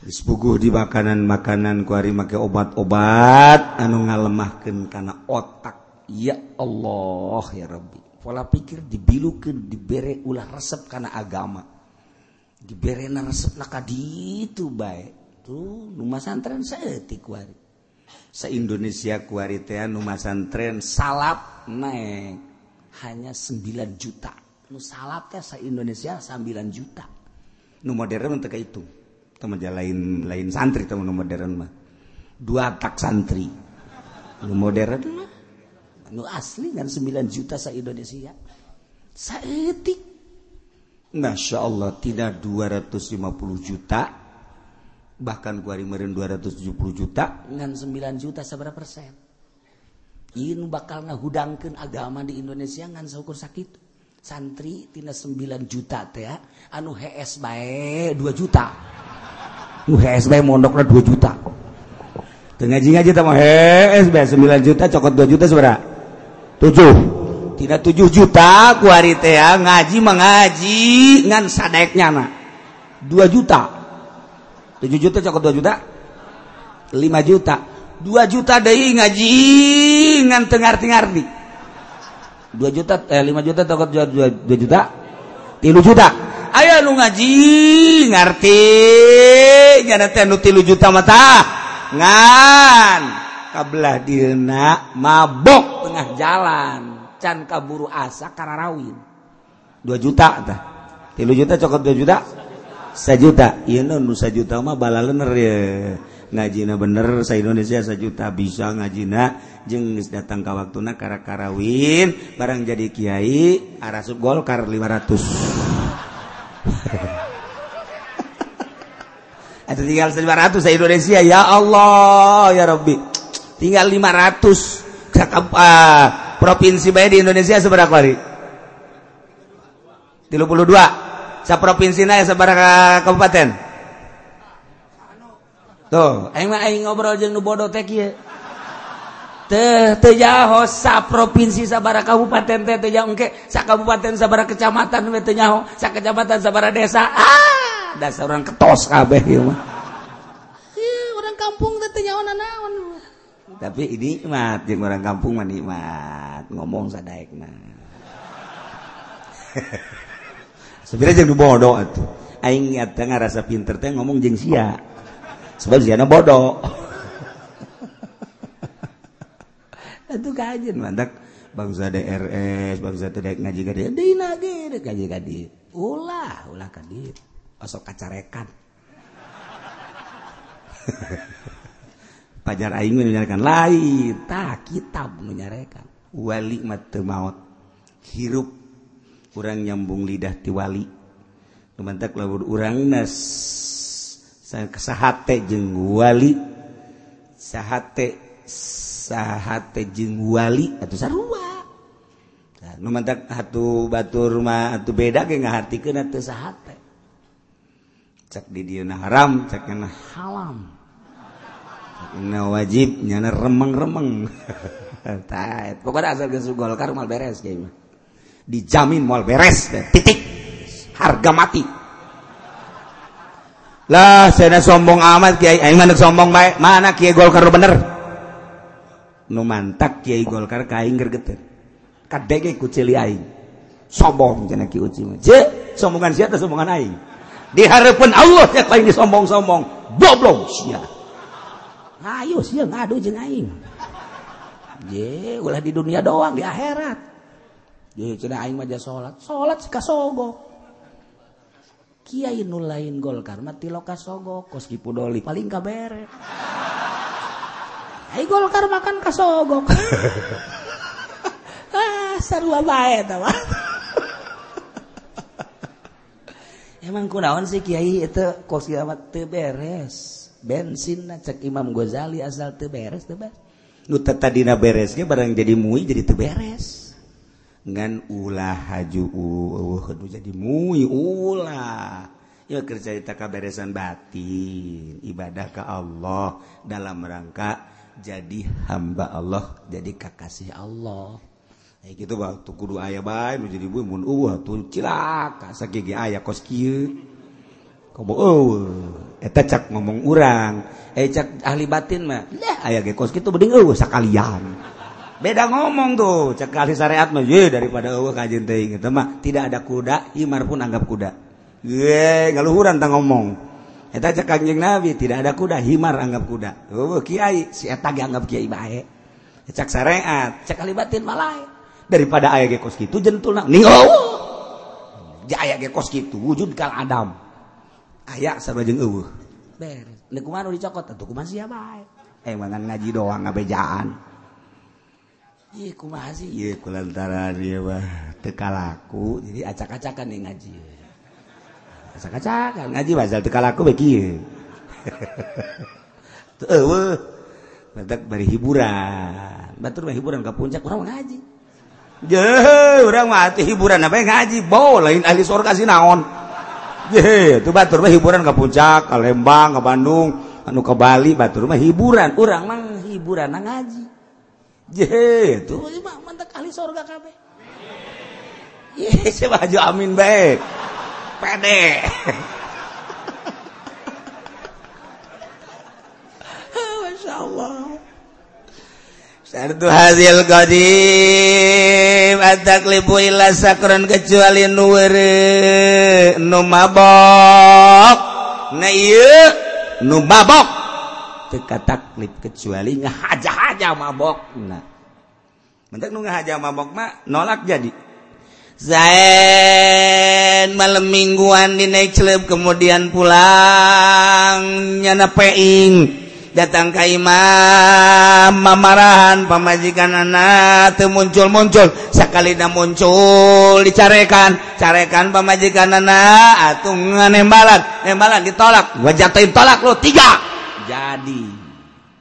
dispugu di makanan-makanan kuari make obat-obat anu ngalemahkan karena otak. Ya Allah ya Robbi pola pikir dibilukan diberre ulah resep karena agama. Diberre resep laka itu baik tuh rumah santren setik kuari se-Indonesia kuaritean numasantren salap naik. Hanya 9 juta. Nu salap teh se-Indonesia 9 juta. Nu modern untuk itu teman lain lain santri teman nu modern mah. Dua tak santri. Modern asli kan 9 juta saya Indonesia sayatik Masya Allah tidak 250 juta bahkan kuarin 270 juta. Dengan 9 juta seberapa persen? Ini bakal ngahudangkan agama di Indonesia ngan seukur sakit. Santri tina 9 juta teh ya. anu HS bae 2 juta. Nu HS bae mondoknya 2 juta. Ngaji ngaji sama HS bae 9 juta cokot 2 juta seberapa? 7 tidak 7 juta kuari teh ya ngaji mengaji ngan sadeknya na 2 juta 7 juta cokot 2 juta? 5 juta. 2 juta deh ngaji. Ngan tengar-tengardi 2 juta eh 5 juta cokot 2, 2 juta? 3 juta. Ayo lu ngaji ngerti. Nyana teh nu 3 juta mata ngan. Kabelah dina mabok tengah jalan. Can kaburu asa karena rawin 2 juta tah. 3 juta cokot 2 juta 1 juta iya nu 1 juta mah balalener ya. Ngajina bener sa Indonesia sejuta bisa ngajina. Jeng datang ke waktu na kara karawin barang jadi kiai arah sub golkar 500 itu tinggal 500 sa Indonesia. Ya Allah ya Rabbi. Tinggal 500 Cakap, uh, provinsi baik di Indonesia seberapa kali 32 sa provinsi na sabaraha kabupaten? Tuh aing mah aing ngobrol jeung nu bodo teh kieu. Teh teh jaho sa provinsi sabaraha kabupaten teh teh jaho engke sa kabupaten sabaraha kecamatan we teh nyaho sa kecamatan sabaraha desa. Ah dasar orang ketos kabeh ieu mah. Orang kampung teh teh nyaho nanaon. Tapi ini nikmat jeung orang kampung mah nikmat ngomong sadaek mah. sebenarnya bodoh rasa pinter ngomong jeng siap sebab bodoh. Itu kajian mantak bangsa DRS bangsa tidak ngaji kadi dina gede ngaji kadi ulah ulah kadi osok kacarekan. Pajar aing menyatakan lain tak kitab menyarekan wali mate maut hirup kurang nyambung lidah tiwali mantap labur urang nas sahate jeng jeung wali sahate sahate jeung wali atau sarua. Nah, nu hatu batur mah atuh beda ge ngahartikeun atuh sahate. Cak di dieu haram cak na halam. Cak na wajib nyana remeng-remeng. Tah pokoknya asal geus golkar mal beres kieu mah. Dijamin mal beres titik. Harga mati. Lah saya sombong amat Kiai. Aing mana sombong baik mana Kiai Golkar bener? Nu mantak Kiai Golkar kaing gergeter kadege ku cili aing. Sombong cenah Kiai Uci mah. Je sombongan sia teh sombongan aing? Di harapan Allah ya ini sombong-sombong goblok sia. Ayo sia ngadu jeung aing. Je ulah di dunia doang di akhirat aja salat salat sogo Kyai nu lain gol karena tiloka sogo koski pudoli paling ka bere Hai golkar makan kasogok ah, sarua bae ta mah Emang kunaon sih Kiai itu kos kiamat teu beres. Bensin cek Imam Ghazali asal teu beres teu beres. Nu tata dina beresnya barang jadi mui jadi teu beres. ngan ulah haju uh, jadi mui ulah ya kerjaita kaberesan batin ibadah ke Allah dalam rangka jadi hamba Allah jadi kakasih Allah. Ya gitu waktu kudu ayah bae nu jadi buih mun eueuh tuh cilaka sakiki aya kos kieu. Komo eueuh. Eta cak ngomong urang. Eh cak ahli batin mah lah aya ge kos kitu beding eueuh sakalian. beda ngomong tuh. Cekali syariat mah ye daripada eueuh kajin teuing eta mah. Tidak ada kuda himar pun anggap kuda. Ye ngaluhuran tang ngomong. Eta cek kanjeng nabi tidak ada kuda himar anggap kuda. Eueuh kiai si eta ge anggap kiai bae. Cek syariat cek batin malai daripada aya ge kos kitu jentulna ningau aya ge kos kitu wujud kal adam. Aya sareng eueuh. Beres. Nu kumaha dicokot? Atuh kumaha sia bae? Eh mangan ngaji doang ngabejaan tekalaku. Jadi acak-acakan nih ngaji. Acak-acakan ngaji pasal tekalaku beki tuh bari hiburan. Batur mah hiburan ke puncak orang ngaji. Je, orang mati hiburan apa yang ngaji? Bow lain ahli surga sih naon. Je, itu batur mah hiburan ke puncak ke Lembang ke Bandung anu ke Bali batur mah hiburan. Orang mah hiburan ngaji. Itu mantap ahli surga kabeh Ye, baju amin baik. Pede. Masya Allah. Sartu hasil qadim at-taklifu illa sakran kecuali nuwere nu mabok. Na ieu nu mabok. kataklip kecuali ngahaja-haja mabok. Nah. Mentak nu ngahaja mabok mah nolak jadi. Zain malam mingguan di naik celeb kemudian pulang nyana peing datang ke imam mamarahan pamajikan anak teu muncul-muncul. Sekali dah muncul dicarekan. Carekan pamajikan anak atuh nembalan nembalan ditolak. Wajah tolak lo tiga. jadi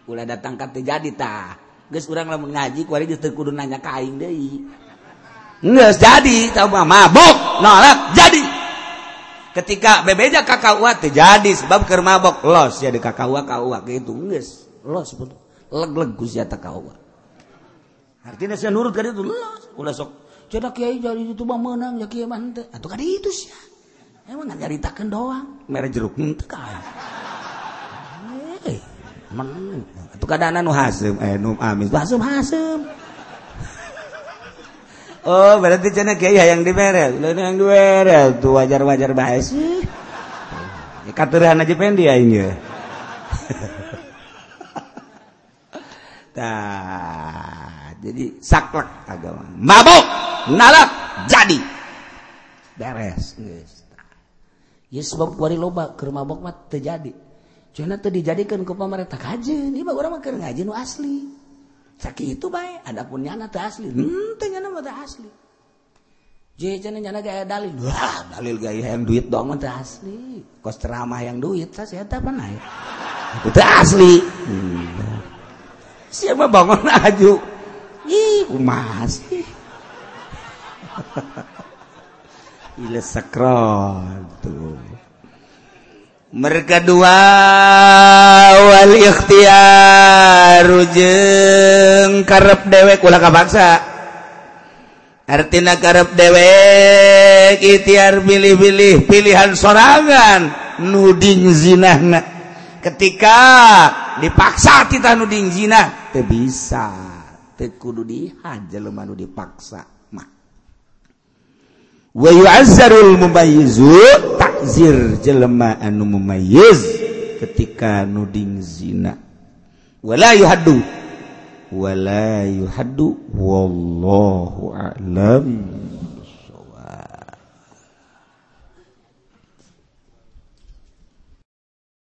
ulah datang ka jadi tah. Geus urang lamun ngaji kuari geus teu kudu nanya ka aing deui. Geus jadi tah mah mabok nolak jadi. Ketika bebeja ka uat teu jadi sebab keur mabok los ya de ka kakak uat kitu geus los betul leg-leg gus ya kakak uat artinya saya nurut ka ditu los. Ulah sok cedak kiai jadi itu mah menang ya kiai mah henteu. Atuh ka ditu sia. Emang nyaritakeun doang. Mere jeruk henteu kae Eh, ah, oh berarti yang diberre yang tuh wajar-wajar bahan aja pen dia ini Nah, jadi saklek agama. Mabok, nalak, jadi. Beres. Yes, sebab kuari loba, ke mabok mah terjadi. Cina tuh dijadikan ke pemerintah kajen, ini mah orang makan ngajen asli. Sakit itu baik, Adapun nyana tuh asli, hmm, nyana mah tuh asli. Jadi cina nyana gaya dalil, wah dalil gaya yang duit doang mah tuh asli. Kos ceramah yang duit, saya siapa naik? Itu asli. Hmm. Siapa bangun aju? Ih, umas. Ile sakron tuh. mereka dua wali ikhtiar rujeng karep dewek ulah kabangsa artina karep dewek ikhtiar pilih-pilih pilihan sorangan nuding zinahna. Ketika dipaksa kita nuding zina teu bisa teu kudu dihajar dipaksa mah. Wa yu'azzarul mubayyizu zir jelema anu mumayyiz ketika nuding zina. Wala yuhaddu. Wala yuhaddu. Wallahu a'lam.